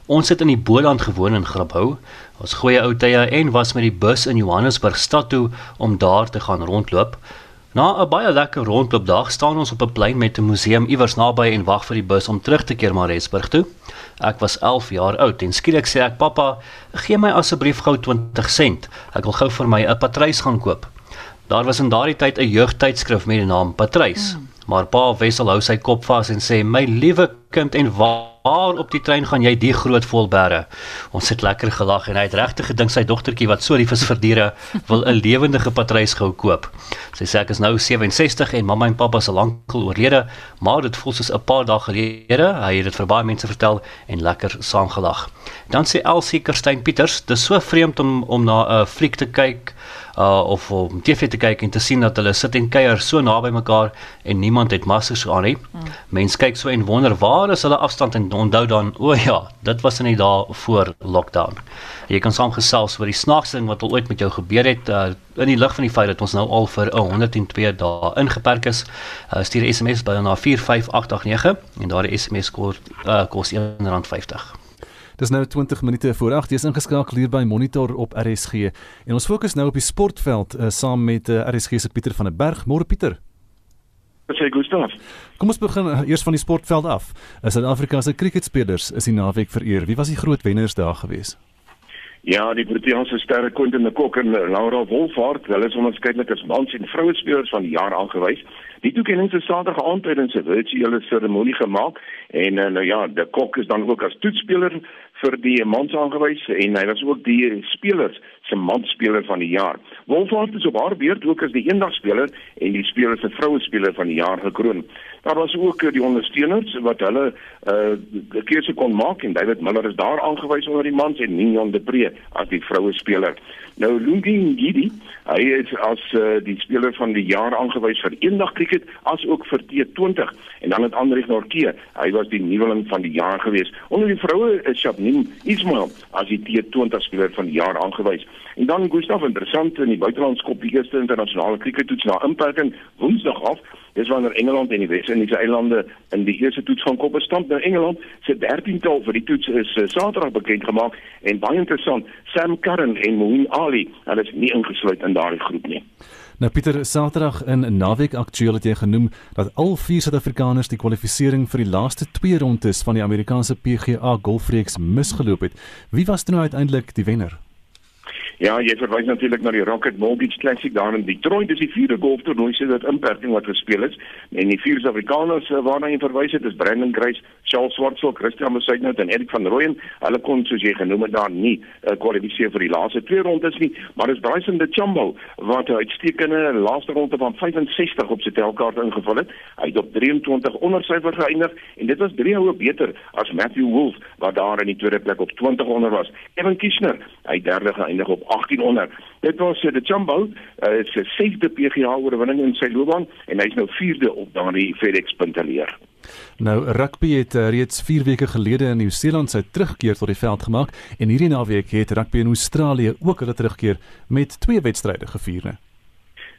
Ons het in die Boland gewoon in Grabouw. Ons goeie ou tye en was met die bus in Johannesburg stad toe om daar te gaan rondloop. Na 'n baie lekker rondloopdag staan ons op 'n plein met 'n museum iewers naby en wag vir die bus om terug te keer Mariesburg toe. Ek was 11 jaar oud en skielik sê ek: "Pappa, gee my asseblief gou 20 sent. Ek wil gou vir my 'n patrys gaan koop." Daar was in daardie tyd 'n jeugtydskrif met die naam Patrys. Mm. Maar pa Wessel hou sy kop vas en sê: "My liewe kind en waar Waar op die trein gaan jy die groot volbere? Ons het lekker gelag en hy het regtig gedink sy dogtertjie wat so lief is vir diere wil 'n lewendige patrys gou koop. Sy sê ek is nou 67 en mamma en pappa se lankal oorlede, maar dit voel soos 'n paar dae gelede. Hy het dit vir baie mense vertel en lekker saamgelag. Dan sê Elsie Kerstyn Pieters, dis so vreemd om om na 'n fliek te kyk uh of om TV te kyk en te sien dat hulle sit en kuier so naby mekaar en niemand het maskers aan nie. Hmm. Mense kyk so en wonder waar is hulle afstand en onthou dan o ja, dit was in die dae voor lockdown. Jy kan saamgesels oor die snaakste ding wat al ooit met jou gebeur het uh in die lig van die feit dat ons nou al vir 102 dae ingeperk is. Uh, stuur 'n SMS by na 45889 en daardie SMS kos uh kos R1.50. Dis nou 20 minute voor 8. Jy's ingeskakel hier by Monitor op RSG. En ons fokus nou op die sportveld uh, saam met uh, eh, RSG se Pieter van der Berg. Môre Pieter. Sê Gustaf. Kom ons begin uh, eers van die sportveld af. Suid-Afrika se cricketspelers is die naweek vereer. Wie was die groot wenners daar gewees? Ja, die Proteas sterre Quentin de Kock en Laura Wolfhard, hulle is onderskeidelik as mans en vroue spelers van die jaar aangewys. Die toekenning is Saterdag aand tydens 'n virtuele seremonie gemaak en nou ja, de Kock is dan ook as toetspeler vir die mans aangewys en hy was ook die spelers se mansspeler van die jaar. Wolfhard is op haar beurt ook as die eendagspeler en die speler se vroue speler van die jaar gekroon. Daar was ook die ondersteuners wat hulle uh die keuse kon maak en David Miller is daar aangewys onder die mans en Nigel de Pre as die vroue speler. Nou Lungi Ngidi, hy is as uh, die speler van die jaar aangewys vir eendag cricket as ook vir T20 en dan het Andri Norke, hy was die nuweling van die jaar gewees. Onder die vroue is Shabnim Ismail as die T20 speler van die jaar aangewys. En dan Gustav interessant in die buiteland skop die eerste internasionale crickettoets na inperking Woensdag af. Dis wanneer Engeland en die Wes-Indiese eilande in die eerste toets gaan kop stamp. Nou Engeland se 13tal vir die toets is uh, Saterdag bekend gemaak en baie interessant, Sam Curran en Moeen Ali, hulle is nie ingesluit in daardie groep nie. Nou Pieter, Saterdag in naweek aktueel het jy genoem dat al vier Suid-Afrikaners die kwalifikasie vir die laaste twee rondes van die Amerikaanse PGA Golfreeks misgeloop het. Wie was toe nou uiteindelik die wenner? Ja, jy verwys natuurlik na die Rocket Mortgage Classic daar in Detroit. Dis die vierde golftoernooi sedert inperking wat gespeel is. En die vier Suid-Afrikaners uh, waarna jy verwys het, is Brandon Grace, Charles Swartsel, Christian Mousainhout en Erik van Rooyen. Hulle kon soos jy genoem het daar nie uh, kwalifiseer vir die laaste twee rondes nie, maar dis Bryson DeChambeau wat 'n uitstekende laaste ronde van 65 op sy telkaart ingevul het. Hy het op 23 onder syfer geëindig en dit was drie houe beter as Matthew Wolff wat daar in die tweede plek op 20 onder was. Evan Kishner, hy derde geëindig op 1800. Dit was uh, die Jumbo, uh, sy sesde PGA oorwinning in sy loopbaan en hy's nou vierde op daardie FedEx punteleer. Nou rugby het uh, reeds 4 weke gelede in Nieu-Seeland sy terugkeer tot die veld gemaak en hierdie naweek het rugby in Australië ook hulle terugkeer met twee wedstryde gevier. Ne?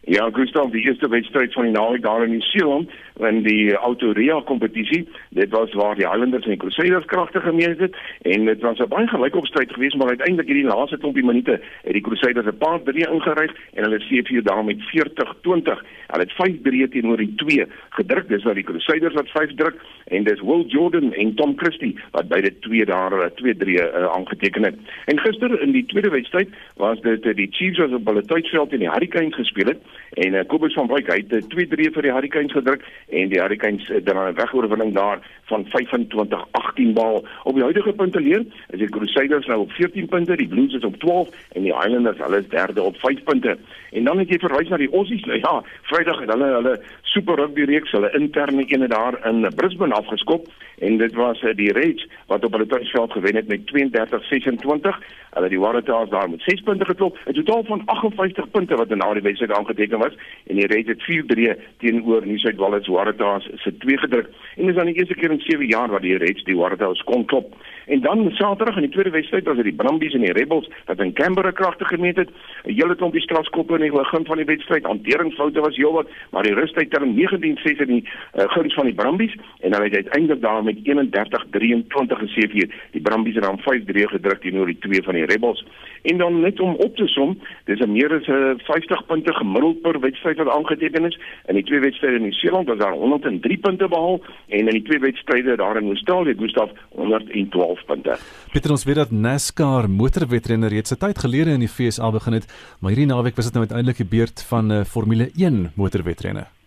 Ja, Gustav, die eerste wedstryd van die naweek daar in Nieu-Seeland in die Autoria kompetisie. Dit was waar die Highlanders en Crusaders kragte gemeet het en dit was 'n baie gelykopstryd geweest, maar uiteindelik hierdie laaste klompie minute het die Crusaders 'n paar drie ingeryg en hulle sê vir daar met 40-20. Hulle het 5-3 teenoor die 2 gedruk. Dis nou die Crusaders wat 5 druk en dis Will Jordan en Tom Christie wat beide 2 daar 2-3 uh, aangeteken het. En gister in die tweede wedstryd was dit uh, die Chiefs wat op hulle tuisveld in die Hurricanes gespeel het en uh, Kobus van Wyk het 'n uh, 2-3 vir die Hurricanes gedruk en die Hurricanes het dan 'n wegoorwinning daar van 25-18 bal. Op die huidige punte leer is die Crusaders nou op 14 punte, die Blues is op 12 en die Highlanders hulle is derde op 5 punte. En dan het jy verwys na die Aussies. Nou ja, Vrydag het hulle hulle Super Rugby reeks, hulle interne ene daar in Brisbane afgeskop en dit was uh, die Reds wat op hulle tuisveld gewen het met 32-26. Hulle die Waratahs daar met 6 punte geklop. 'n Totaal van 58 punte wat in na die wedstryd aangeteken was en die Reds het 4-3 teenoor New South Wales Waratahs se twee gedruk. En dis dan die eerste keer in 7 jaar wat die Reds die Waratahs kon klop. En dan Saterdag in die tweede wedstryd was dit die Brumbies en die Rebels wat in Canberra kragtig gemeet het. 'n Hele klompie strafskoppe in die begin van die wedstryd. Hanteringsfoute was heelwat, maar die rustyd term 19-6 in die uh, guns van die Brumbies en hulle het uiteindelik daar met 31-23 geseëvier. Die Brumbies het dan 5-3 gedruk teenoor die twee van die Rebels. En dan net om op te som, dis 'n meer as 'n 50 punte gemiddeld per wedstryd wat aangeteken is. In die twee wedstryde in Nieu-Seeland was daar 103 punte behaal en in die twee wedstryde daar in Australië, Gustaf 112 punte. Pieter ons weet dat NASCAR motorwedrenner reeds 'n tyd gelede in die FSA begin het, maar hierdie naweek was dit nou uiteindelik die beurt van 'n uh, Formule 1 motorwedrenner.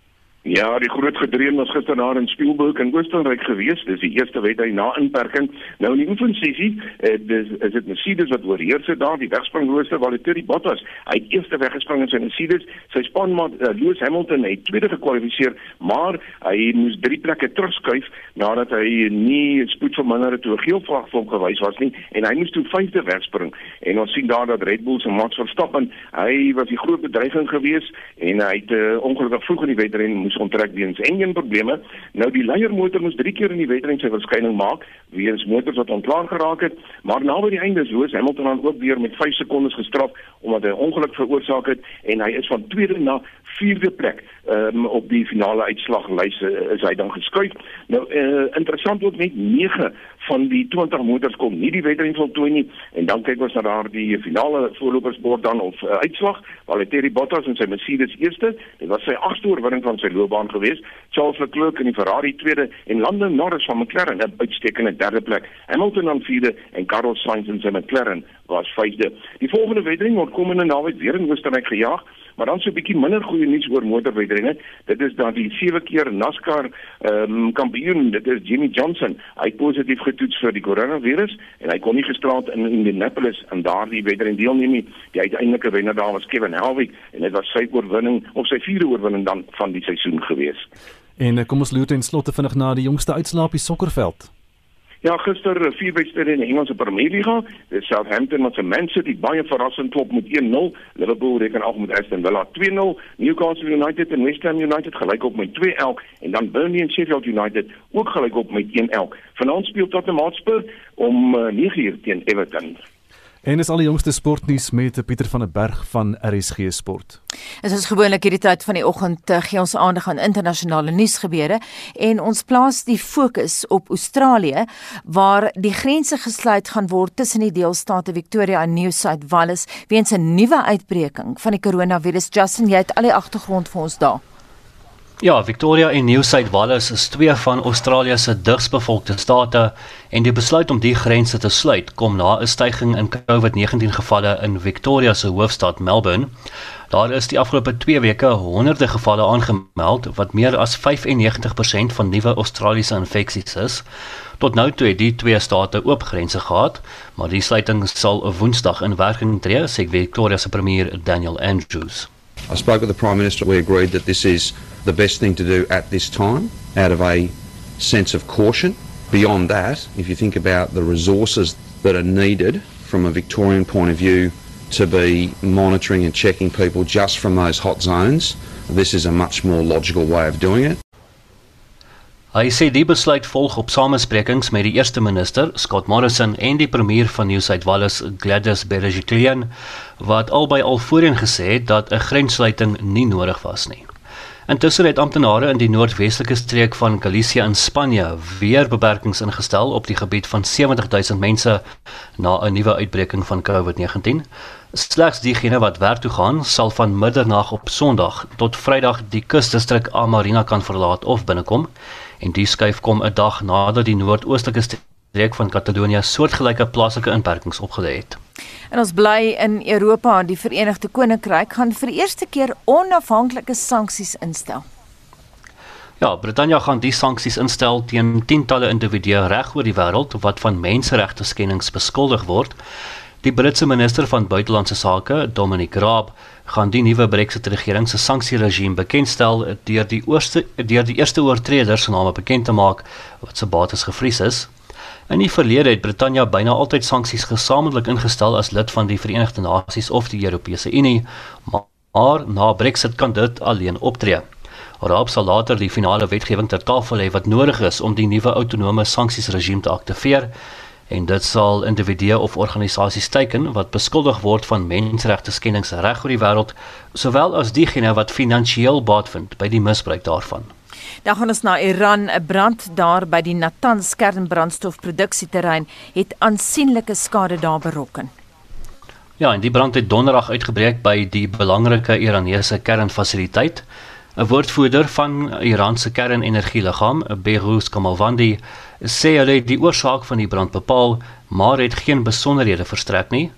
Ja, die groot gedreun was gister daar in Spielberg in Oostenryk gewees. Dis die eerste wedry na inperking. Nou in die oefensessie, eh, dis is dit Mercedes wat oorheers het daar, die wegspringrooster Valtteri Bottas. Hy het eers weggespring in sy Mercedes. Sy spanmaat uh, Lewis Hamilton het tweede gekwalifiseer, maar hy moes drie plekke terugskuif nadat hy nie spoedverminder het toe 'n geel vlag vir hom gewys was nie en hy moes toe vyfde wegspring. En ons sien daar dat Red Bull se Max Verstappen, hy was die groot bedreiging geweest en hy het uh, ongelukkig vroeg in die wedren moes moes onttrek weens enjin probleme. Nou die leiermotor moes 3 keer in die wedren sy verskyning maak weens motors wat ontklaar geraak het, maar naby die einde is Hamilton dan ook weer met 5 sekondes gestraf omdat hy ongeluk veroorsaak het en hy is van tweede na vierde plek um, op die finale uitslaglys uh, is hy dan geskuif. Nou uh, interessant ook net 9 van die 20 motors kom nie die wedren voltooi nie. En dan kyk ons na daar die finale voorlopersbord dan of uh, uitslag. Valtteri Bottas en sy Mercedes eerste. Dit was sy agste oorwinning van sy loopbaan geweest. Charles Leclerc in die Ferrari tweede. En Lando Norris van McLaren 'n uitstekende derde plek. Hamilton dan vierde en Carlos Sainz in sy McLaren was vyfde die volgende wedren word komende naweek weer in Oostenryk gejaag Maar dan so 'n bietjie minder goeie nuus oor motorwedrenne. Dit is dat die sewe keer NASCAR ehm um, kampioen, dit is Jimmy Johnson, hy positief getoets vir die koronavirus en hy kon nie gisterand in Indianapolis aan daardie wedren deelneem nie. Die uiteindelike wenner daar was Kevin Harvick en dit was sy oorwinning of sy vierde oorwinning dan van die seisoen gewees. En eh, kom ons loop ten slotte vinnig na die jongste uitslaap op die sokkerveld. Ja, gister eh, vier wedstryde in die Engelse Premier League. Die Southampton met se Man City baie verrassend klop met 1-0. Liverpool reken af met Aston Villa 2-0. Newcastle United en West Ham United gelyk op met 2-1 en dan Burnley en Sheffield United ook gelyk op met 1-1. Vanaand speel Tottenham Hotspur om uh, eh, 9:00 teen Everton. En is al die jongste sportnuus met Pieter van der Berg van RSG Sport. Dit is gewoonlik hierdie tyd van die oggend uh, gee ons aandag aan internasionale nuusgebeure en ons plaas die fokus op Australië waar die grense gesluit gaan word tussen die deelstate Victoria en New South Wales weens 'n nuwe uitbreking van die koronavirus. Justin, jy het al die agtergrond vir ons daar. Ja, Victoria en New South Wales is twee van Australië se digsbevolkte state en die besluit om die grense te sluit kom na 'n stygings in COVID-19 gevalle in Victoria se hoofstad Melbourne. Daar is die afgelope 2 weke honderde gevalle aangemeld wat meer as 95% van nuwe Australiese infeksies is. Tot nou toe het die twee state oop grense gehad, maar die sluiting sal Woensdag in werking tree, sê Victoria se premier Daniel Andrews. I spoke with the Prime Minister. We agreed that this is the best thing to do at this time out of a sense of caution. Beyond that, if you think about the resources that are needed from a Victorian point of view to be monitoring and checking people just from those hot zones, this is a much more logical way of doing it. Hy sê die besluit volg op samesprekings met die eerste minister, Scott Morrison, en die premier van New South Wales, Gladys Berejiklian, wat albei al voorheen gesê het dat 'n grenssluiting nie nodig was nie. Intussen het amptenare in die noordwestelike streek van Galicia in Spanje weer beperkings ingestel op die gebied van 70000 mense na 'n nuwe uitbreking van COVID-19. Slegs diegene wat werk toe gaan, sal van middernag op Sondag tot Vrydag die kusdistrik Amarina kan verlaat of binnekom. En die skuif kom 'n dag nadat die noordoostelike streek van Katalonië soortgelyke plaaslike inperkings opgelê het. En ons bly in Europa, die Verenigde Koninkryk gaan vir die eerste keer onafhanklike sanksies instel. Ja, Brittanje gaan die sanksies instel teen tientalle individue reg oor die wêreld wat van menseregte skendings beskuldig word. Die Britse minister van buitelandse sake, Dominic Raab, gaan die nuwe Brexit regering se sanksieregime bekendstel deur die eerste deur die eerste oortreders se name bekend te maak wat se bates gevries is. In die verlede het Brittanje byna altyd sanksies gesamentlik ingestel as lid van die Verenigde Nasies of die Europese Unie, maar na Brexit kan dit alleen optree. Raab sal later die finale wetgewing ter tafel hê wat nodig is om die nuwe autonome sanksiesregime te aktiveer en dit sal individue of organisasies teiken wat beskuldig word van menseregte skendings reg oor die wêreld, sowel as diegene wat finansiëel baat vind by die misbruik daarvan. Dan gaan ons na Iran. 'n Brand daar by die Natanz kernbrandstofproduksieterrein het aansienlike skade daar berokken. Ja, en die brand het donderdag uitgebreek by die belangrike Iranese kernfasiliteit. 'n Woordvoerder van Iran se kernenergieliggaam, Behruz Kamalvandi, sê hulle het die oorsaak van die brand bepaal, maar het geen besonderhede verstrek nie.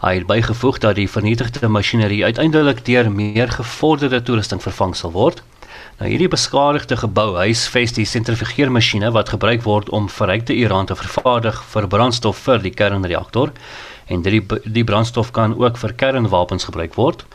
Hy het bygevoeg dat die vernietigde masjinerie uiteindelik deur meer gevorderde toerusting vervang sal word. Nou hierdie beskadigde gebou huisves die sentrifugeermasjiene wat gebruik word om verrykte uran te vervaardig vir brandstof vir die kernreaktor en die die brandstof kan ook vir kernwapens gebruik word.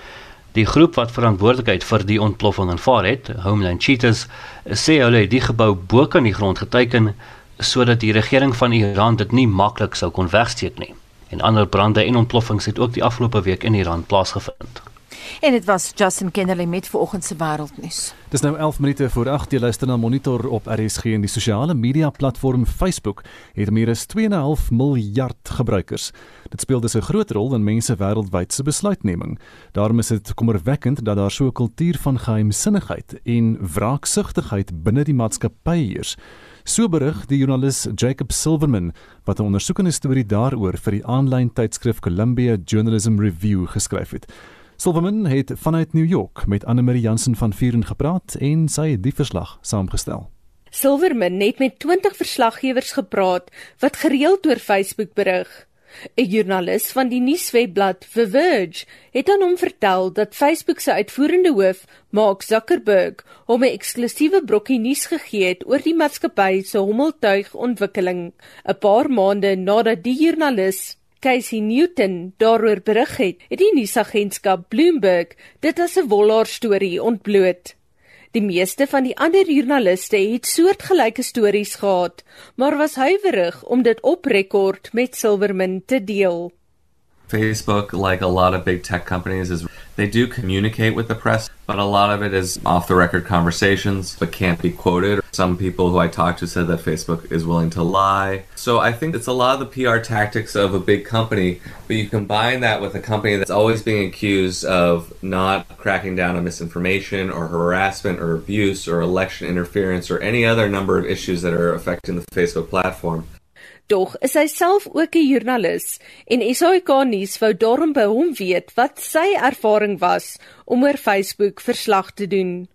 Die groep wat verantwoordelikheid vir die ontploffing aanvaar het, Homeland Cheetahs, sê hulle het die gebou bo kan die grond geteken sodat die regering van Iran dit nie maklik sou kon wegsteek nie. En ander brande en ontploffings het ook die afgelope week in Iran plaasgevind. En dit was Justin Kennerly met vanoggend se wêreldnuus. Dis nou 11 minute voor 8 jy luister na Monitor op RSG en die sosiale media platform Facebook het meer as 2.5 miljard gebruikers. Dit speel dus 'n groot rol in mense wêreldwyd se besluitneming. Daarom is dit kommerwekkend dat daar so 'n kultuur van geheimsinnigheid en wraaksugtigheid binne die maatskappy heers. So berig die joernalis Jacob Silverman wat 'n ondersoekende storie daaroor vir die aanlyn tydskrif Columbia Journalism Review geskryf het. Silverman het vanuit New York met Anne-Marie Jansen van Vuren gepraat en sy het die verslag saamgestel. Silverman het met 20 verslaggewers gepraat wat gereeld oor Facebook berig. 'n Joernalis van die nuuswebblad The Verge het aan hom vertel dat Facebook se uitvoerende hoof, Mark Zuckerberg, hom 'n eksklusiewe brokkie nuus gegee het oor die maatskappy se hommeltuigontwikkeling, 'n paar maande nadat die joernalis Casey Newton daaroor berig het, het die nuusagentskap Bloomberg dit as 'n wollaar storie ontbloot. Die meeste van die ander joernaliste het soortgelyke stories gehad, maar was huiwerig om dit op rekord met Silverman te deel. Facebook, like a lot of big tech companies, is they do communicate with the press, but a lot of it is off the record conversations but can't be quoted. Some people who I talked to said that Facebook is willing to lie. So I think it's a lot of the PR tactics of a big company, but you combine that with a company that's always being accused of not cracking down on misinformation or harassment or abuse or election interference or any other number of issues that are affecting the Facebook platform. Tog is hy self ook 'n joernalis en SAK nuus wou daarom by hom weet wat sy ervaring was om oor Facebook verslag te doen.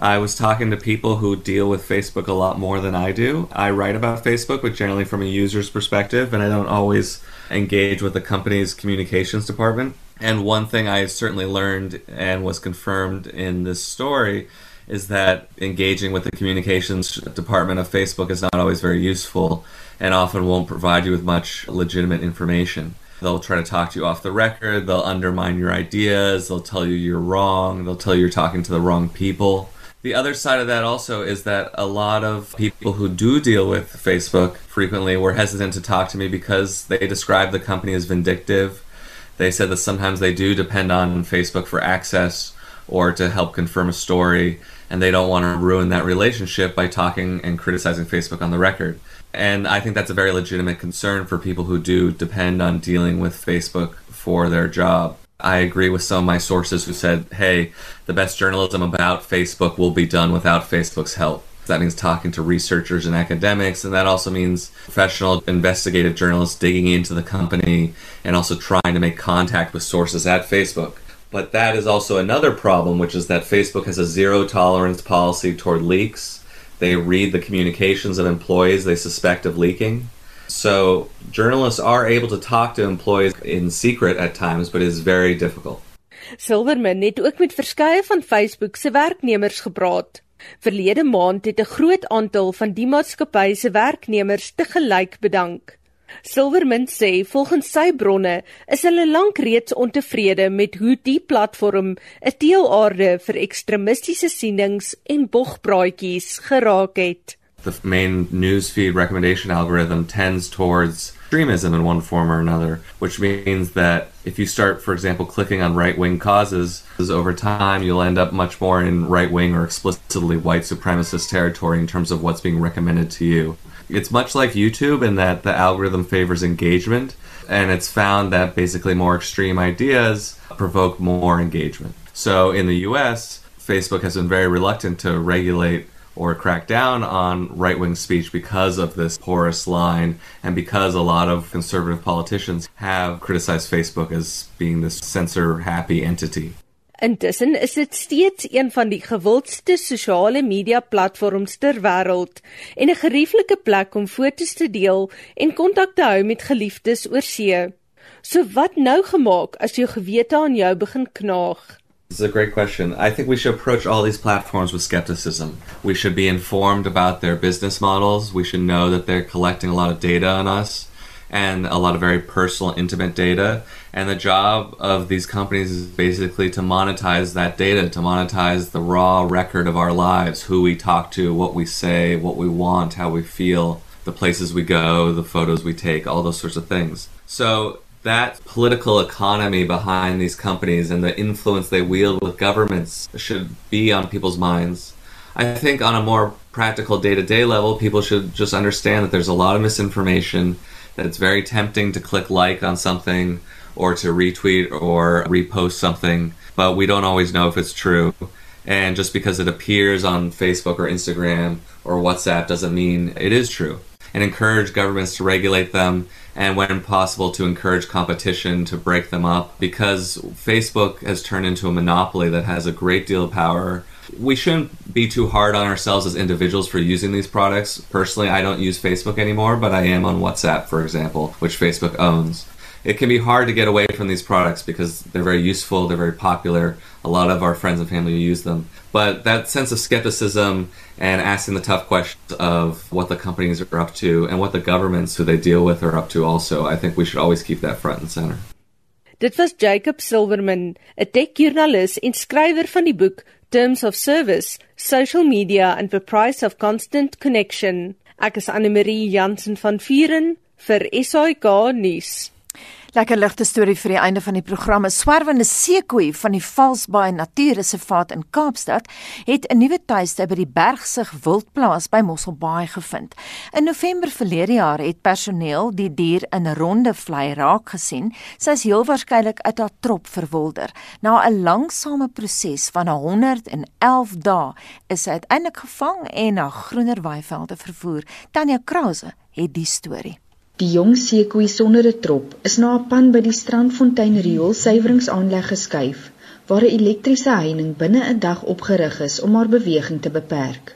I was talking to people who deal with Facebook a lot more than I do. I write about Facebook, but generally from a user's perspective, and I don't always engage with the company's communications department. And one thing I certainly learned and was confirmed in this story is that engaging with the communications department of Facebook is not always very useful and often won't provide you with much legitimate information. They'll try to talk to you off the record, they'll undermine your ideas, they'll tell you you're wrong, they'll tell you you're talking to the wrong people. The other side of that also is that a lot of people who do deal with Facebook frequently were hesitant to talk to me because they describe the company as vindictive. They said that sometimes they do depend on Facebook for access or to help confirm a story, and they don't want to ruin that relationship by talking and criticizing Facebook on the record. And I think that's a very legitimate concern for people who do depend on dealing with Facebook for their job. I agree with some of my sources who said, hey, the best journalism about Facebook will be done without Facebook's help. That means talking to researchers and academics, and that also means professional investigative journalists digging into the company and also trying to make contact with sources at Facebook. But that is also another problem, which is that Facebook has a zero tolerance policy toward leaks. They read the communications of employees they suspect of leaking. So journalists are able to talk to employees in secret at times, but it is very difficult. Silverman het ook met verskeie van Facebook se werknemers gepraat. Verlede maand het 'n groot aantal van die maatskappy se werknemers te gelyk bedank. Sê volgens sy bronne is hulle lank reeds ontevrede met hoe die platform 'n teelaarde vir ekstremistiese sienings en bogpraatjies geraak het. The main newsfeed recommendation algorithm tends towards extremism in one form or another, which means that if you start, for example, clicking on right wing causes, over time you'll end up much more in right wing or explicitly white supremacist territory in terms of what's being recommended to you. It's much like YouTube in that the algorithm favors engagement, and it's found that basically more extreme ideas provoke more engagement. So in the US, Facebook has been very reluctant to regulate or crack down on right wing speech because of this porous line and because a lot of conservative politicians have criticized Facebook as being this censor happy entity. Intussen is dit steeds een van die gewildste sosiale media platforms ter wêreld en 'n gerieflike plek om foto's te deel en kontak te hou met geliefdes oor see. So wat nou gemaak as jou gewete aan jou begin knaag? This is a great question. I think we should approach all these platforms with skepticism. We should be informed about their business models. We should know that they're collecting a lot of data on us and a lot of very personal, intimate data. And the job of these companies is basically to monetize that data, to monetize the raw record of our lives who we talk to, what we say, what we want, how we feel, the places we go, the photos we take, all those sorts of things. So that political economy behind these companies and the influence they wield with governments should be on people's minds. I think on a more practical day to day level, people should just understand that there's a lot of misinformation, that it's very tempting to click like on something or to retweet or repost something, but we don't always know if it's true. And just because it appears on Facebook or Instagram or WhatsApp doesn't mean it is true. And encourage governments to regulate them and when possible to encourage competition to break them up because Facebook has turned into a monopoly that has a great deal of power. We shouldn't be too hard on ourselves as individuals for using these products. Personally, I don't use Facebook anymore, but I am on WhatsApp, for example, which Facebook owns. It can be hard to get away from these products because they're very useful, they're very popular. A lot of our friends and family use them. But that sense of skepticism and asking the tough questions of what the companies are up to and what the governments who they deal with are up to also, I think we should always keep that front and center. Dit was Jacob Silverman, 'n tech-joernalis en skrywer van die boek Terms of Service: Social Media and the Price of Constant Connection. Ek is Anne Marie Jansen van Vuren vir SAK nuus. Lekker ligte storie vir die einde van die program. 'n Swerwende seekoei van die Valsbaai Natuurreservaat in Kaapstad het 'n nuwe tuiste by die Bergsig Wildplaas by Mosselbaai gevind. In November verlede jaar het personeel die dier in ronde vlei raak gesien. Sy is heel waarskynlik uit haar trop verwilder. Na 'n langsame proses van 111 dae is sy uiteindelik gevang en na groener weivelde vervoer. Tanya Krause het die storie. Die jong seekoei sonder 'n trop is na 'n pan by die Strandfontein rioolsuiweringsaanleg geskuif waar 'n elektriese heining binne 'n dag opgerig is om haar beweging te beperk.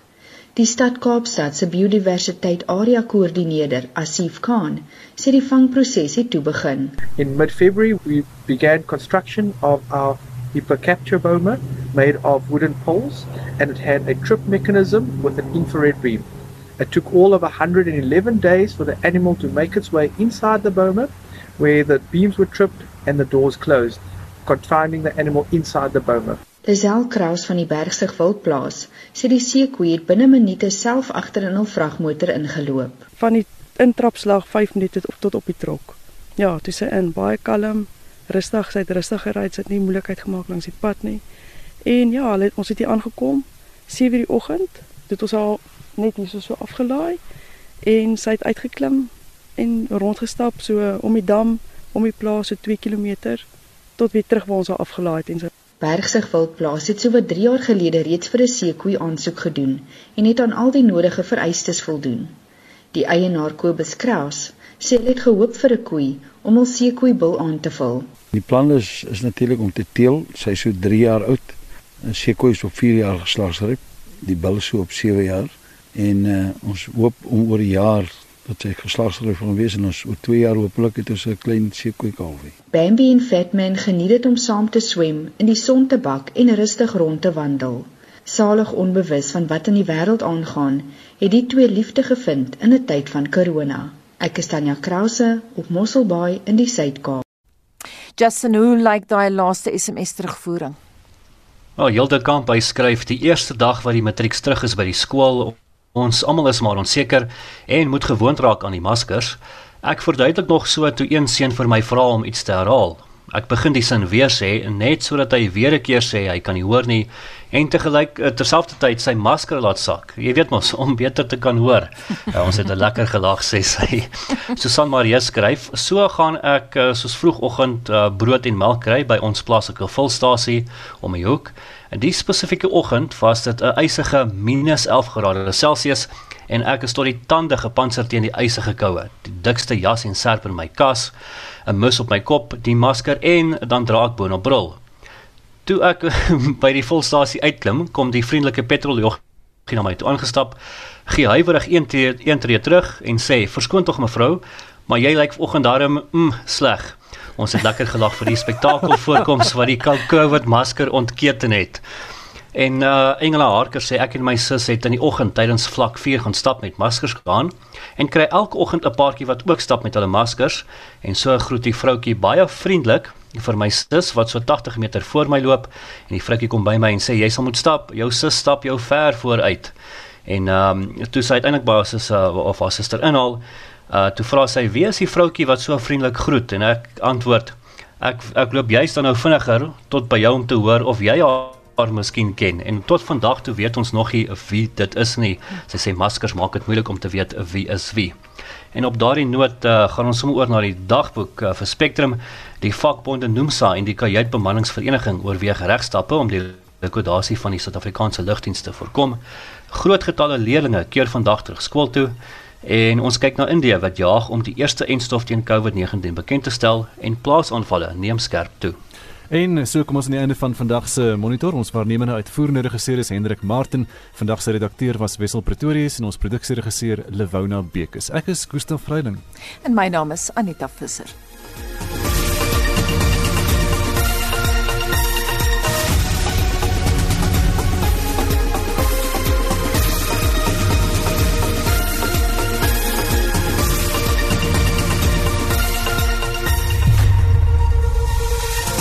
Die stad Kaapstad se biodiversiteit area koördineerder, Asif Khan, sê die vangproses het toe begin. In mid-February we began construction of our Hippo capture boma made of wooden poles and it had a trip mechanism with an infrared beam. It took all of 111 days for the animal to make its way inside the boma, where the beams were tripped and the doors closed, confining the animal inside the boma. Lisel Kraus van die Bergsig Wildplaas sê die seekoei het binne minute self agter in 'n vragmotor ingeloop. Van die intrapslag 5 minute tot op die trok. Ja, dit is in baie kalm, rustig, sy het rustig gery, sy het nie moeilikheid gemaak langs die pad nie. En ja, hulle ons het hier aangekom 7:00 die oggend. Dit was al net hier so so afgelaai en sy het uitgeklim en rondgestap so om die dam om die plaas so 2 km tot weer terug waar ons haar afgelaai het en so. Bergsig Wildplaas het sowat 3 jaar gelede reeds vir 'n seekoei aansoek gedoen en het aan al die nodige vereistes voldoen. Die eienaar Kobus Kraus sê hy het gehoop vir 'n koei om hul seekoei bil aan te vul. Die plan is is natuurlik om te teel. Sy is so 3 jaar oud. 'n Seekoei is op 4 jaar geslagsryp. Die bil is so op 7 jaar en uh, ons hoop om oor 'n jaar dat sy geslagsryp gaan wees en ons oor 2 jaar hopelik het ons 'n klein seekoei kalfie. Bambi en Fatman geniet dit om saam te swem, in die son te bak en rustig rond te wandel. Salig onbewus van wat in die wêreld aangaan, het die twee liefde gevind in 'n tyd van corona. Ek is Tanya Krause op Mosselbaai in die Suid-Kaap. Justin, hoe lyk daai laaste SMS terugvoering? Oh, Hilde Kamp hy skryf die eerste dag wat die matriek terug is by die skool. Ons almal is maar onseker en moet gewoond raak aan die maskers. Ek verduidelik nog so toe een seun vir my vra om iets te herhaal. Ek begin die sin weer sê net sodat hy weer 'n keer sê hy kan nie hoor nie en te gelyk eh, terselfdertyd sy masker laat sak. Jy weet mos om beter te kan hoor. Ja, ons het 'n lekker gelag sê sy. Susan Marie skryf: "So gaan ek eh, soos vroegoggend uh, brood en melk kry by ons plaaslike vulstasie om die hoek. En die spesifieke oggend was dit 'n ysige -11 grade Celsius en ek is tot die tande gepantser teen die ysige koue. Die dikste jas en serp in my kas, 'n mus op my kop, die masker en dan dra ek boonop bril. Toe ek by die volstasie uitklim, kom die vriendelike petroljog gee na my toe aangestap, gee huiwerig een tree, een tree terug en sê: "Verskoon tog mevrou, maar jy lyk vanoggend darm mm, sleg." Ons het lekker gelag vir die spektakel voorkoms wat die COVID masker ontketen het. En uh Engela Harker sê ek en my sus het in die oggend tydens vlak 4 gaan stap met maskers gaan en kry elke oggend 'n paartjie wat ook stap met hulle maskers. En so groet die vroutjie baie vriendelik vir my sus wat so 80 meter voor my loop en die vroutjie kom by my en sê jy sal moet stap. Jou sus stap jou ver vooruit. En ehm um, toe sy uiteindelik by sy uh, of haar suster inhaal uh toe vra sy wie is die vroutjie wat so vriendelik groet en ek antwoord ek ek loop juist dan nou vinniger tot by jou om te hoor of jy haar haar miskien ken en tot vandag toe weet ons nog nie wie dit is nie. Sy sê maskers maak dit moeilik om te weet wie is wie. En op daardie noot uh, gaan ons sommer oor na die dagboek uh, vir Spectrum. Die vakbonde Nomsa en die Kajuitbemanningsvereniging oorweeg regstappe om die likwidasie van die Suid-Afrikaanse lugdienste te voorkom. Groot getalle leerders keer vandag terug skool toe. En ons kyk na Indië wat jaag om die eerste enstof teen COVID-19 bekend te stel en plaasaanvalle neem skerp toe. En so kom ons aan die einde van vandag se monitor. Ons waarnemende uitvoerende regisseur is Hendrik Martin. Vandag se redakteur was Wessel Pretorius en ons produksieregisseur Lewona Bekes. Ek is Gustaf Vreiding. En my naam is Anita Visser.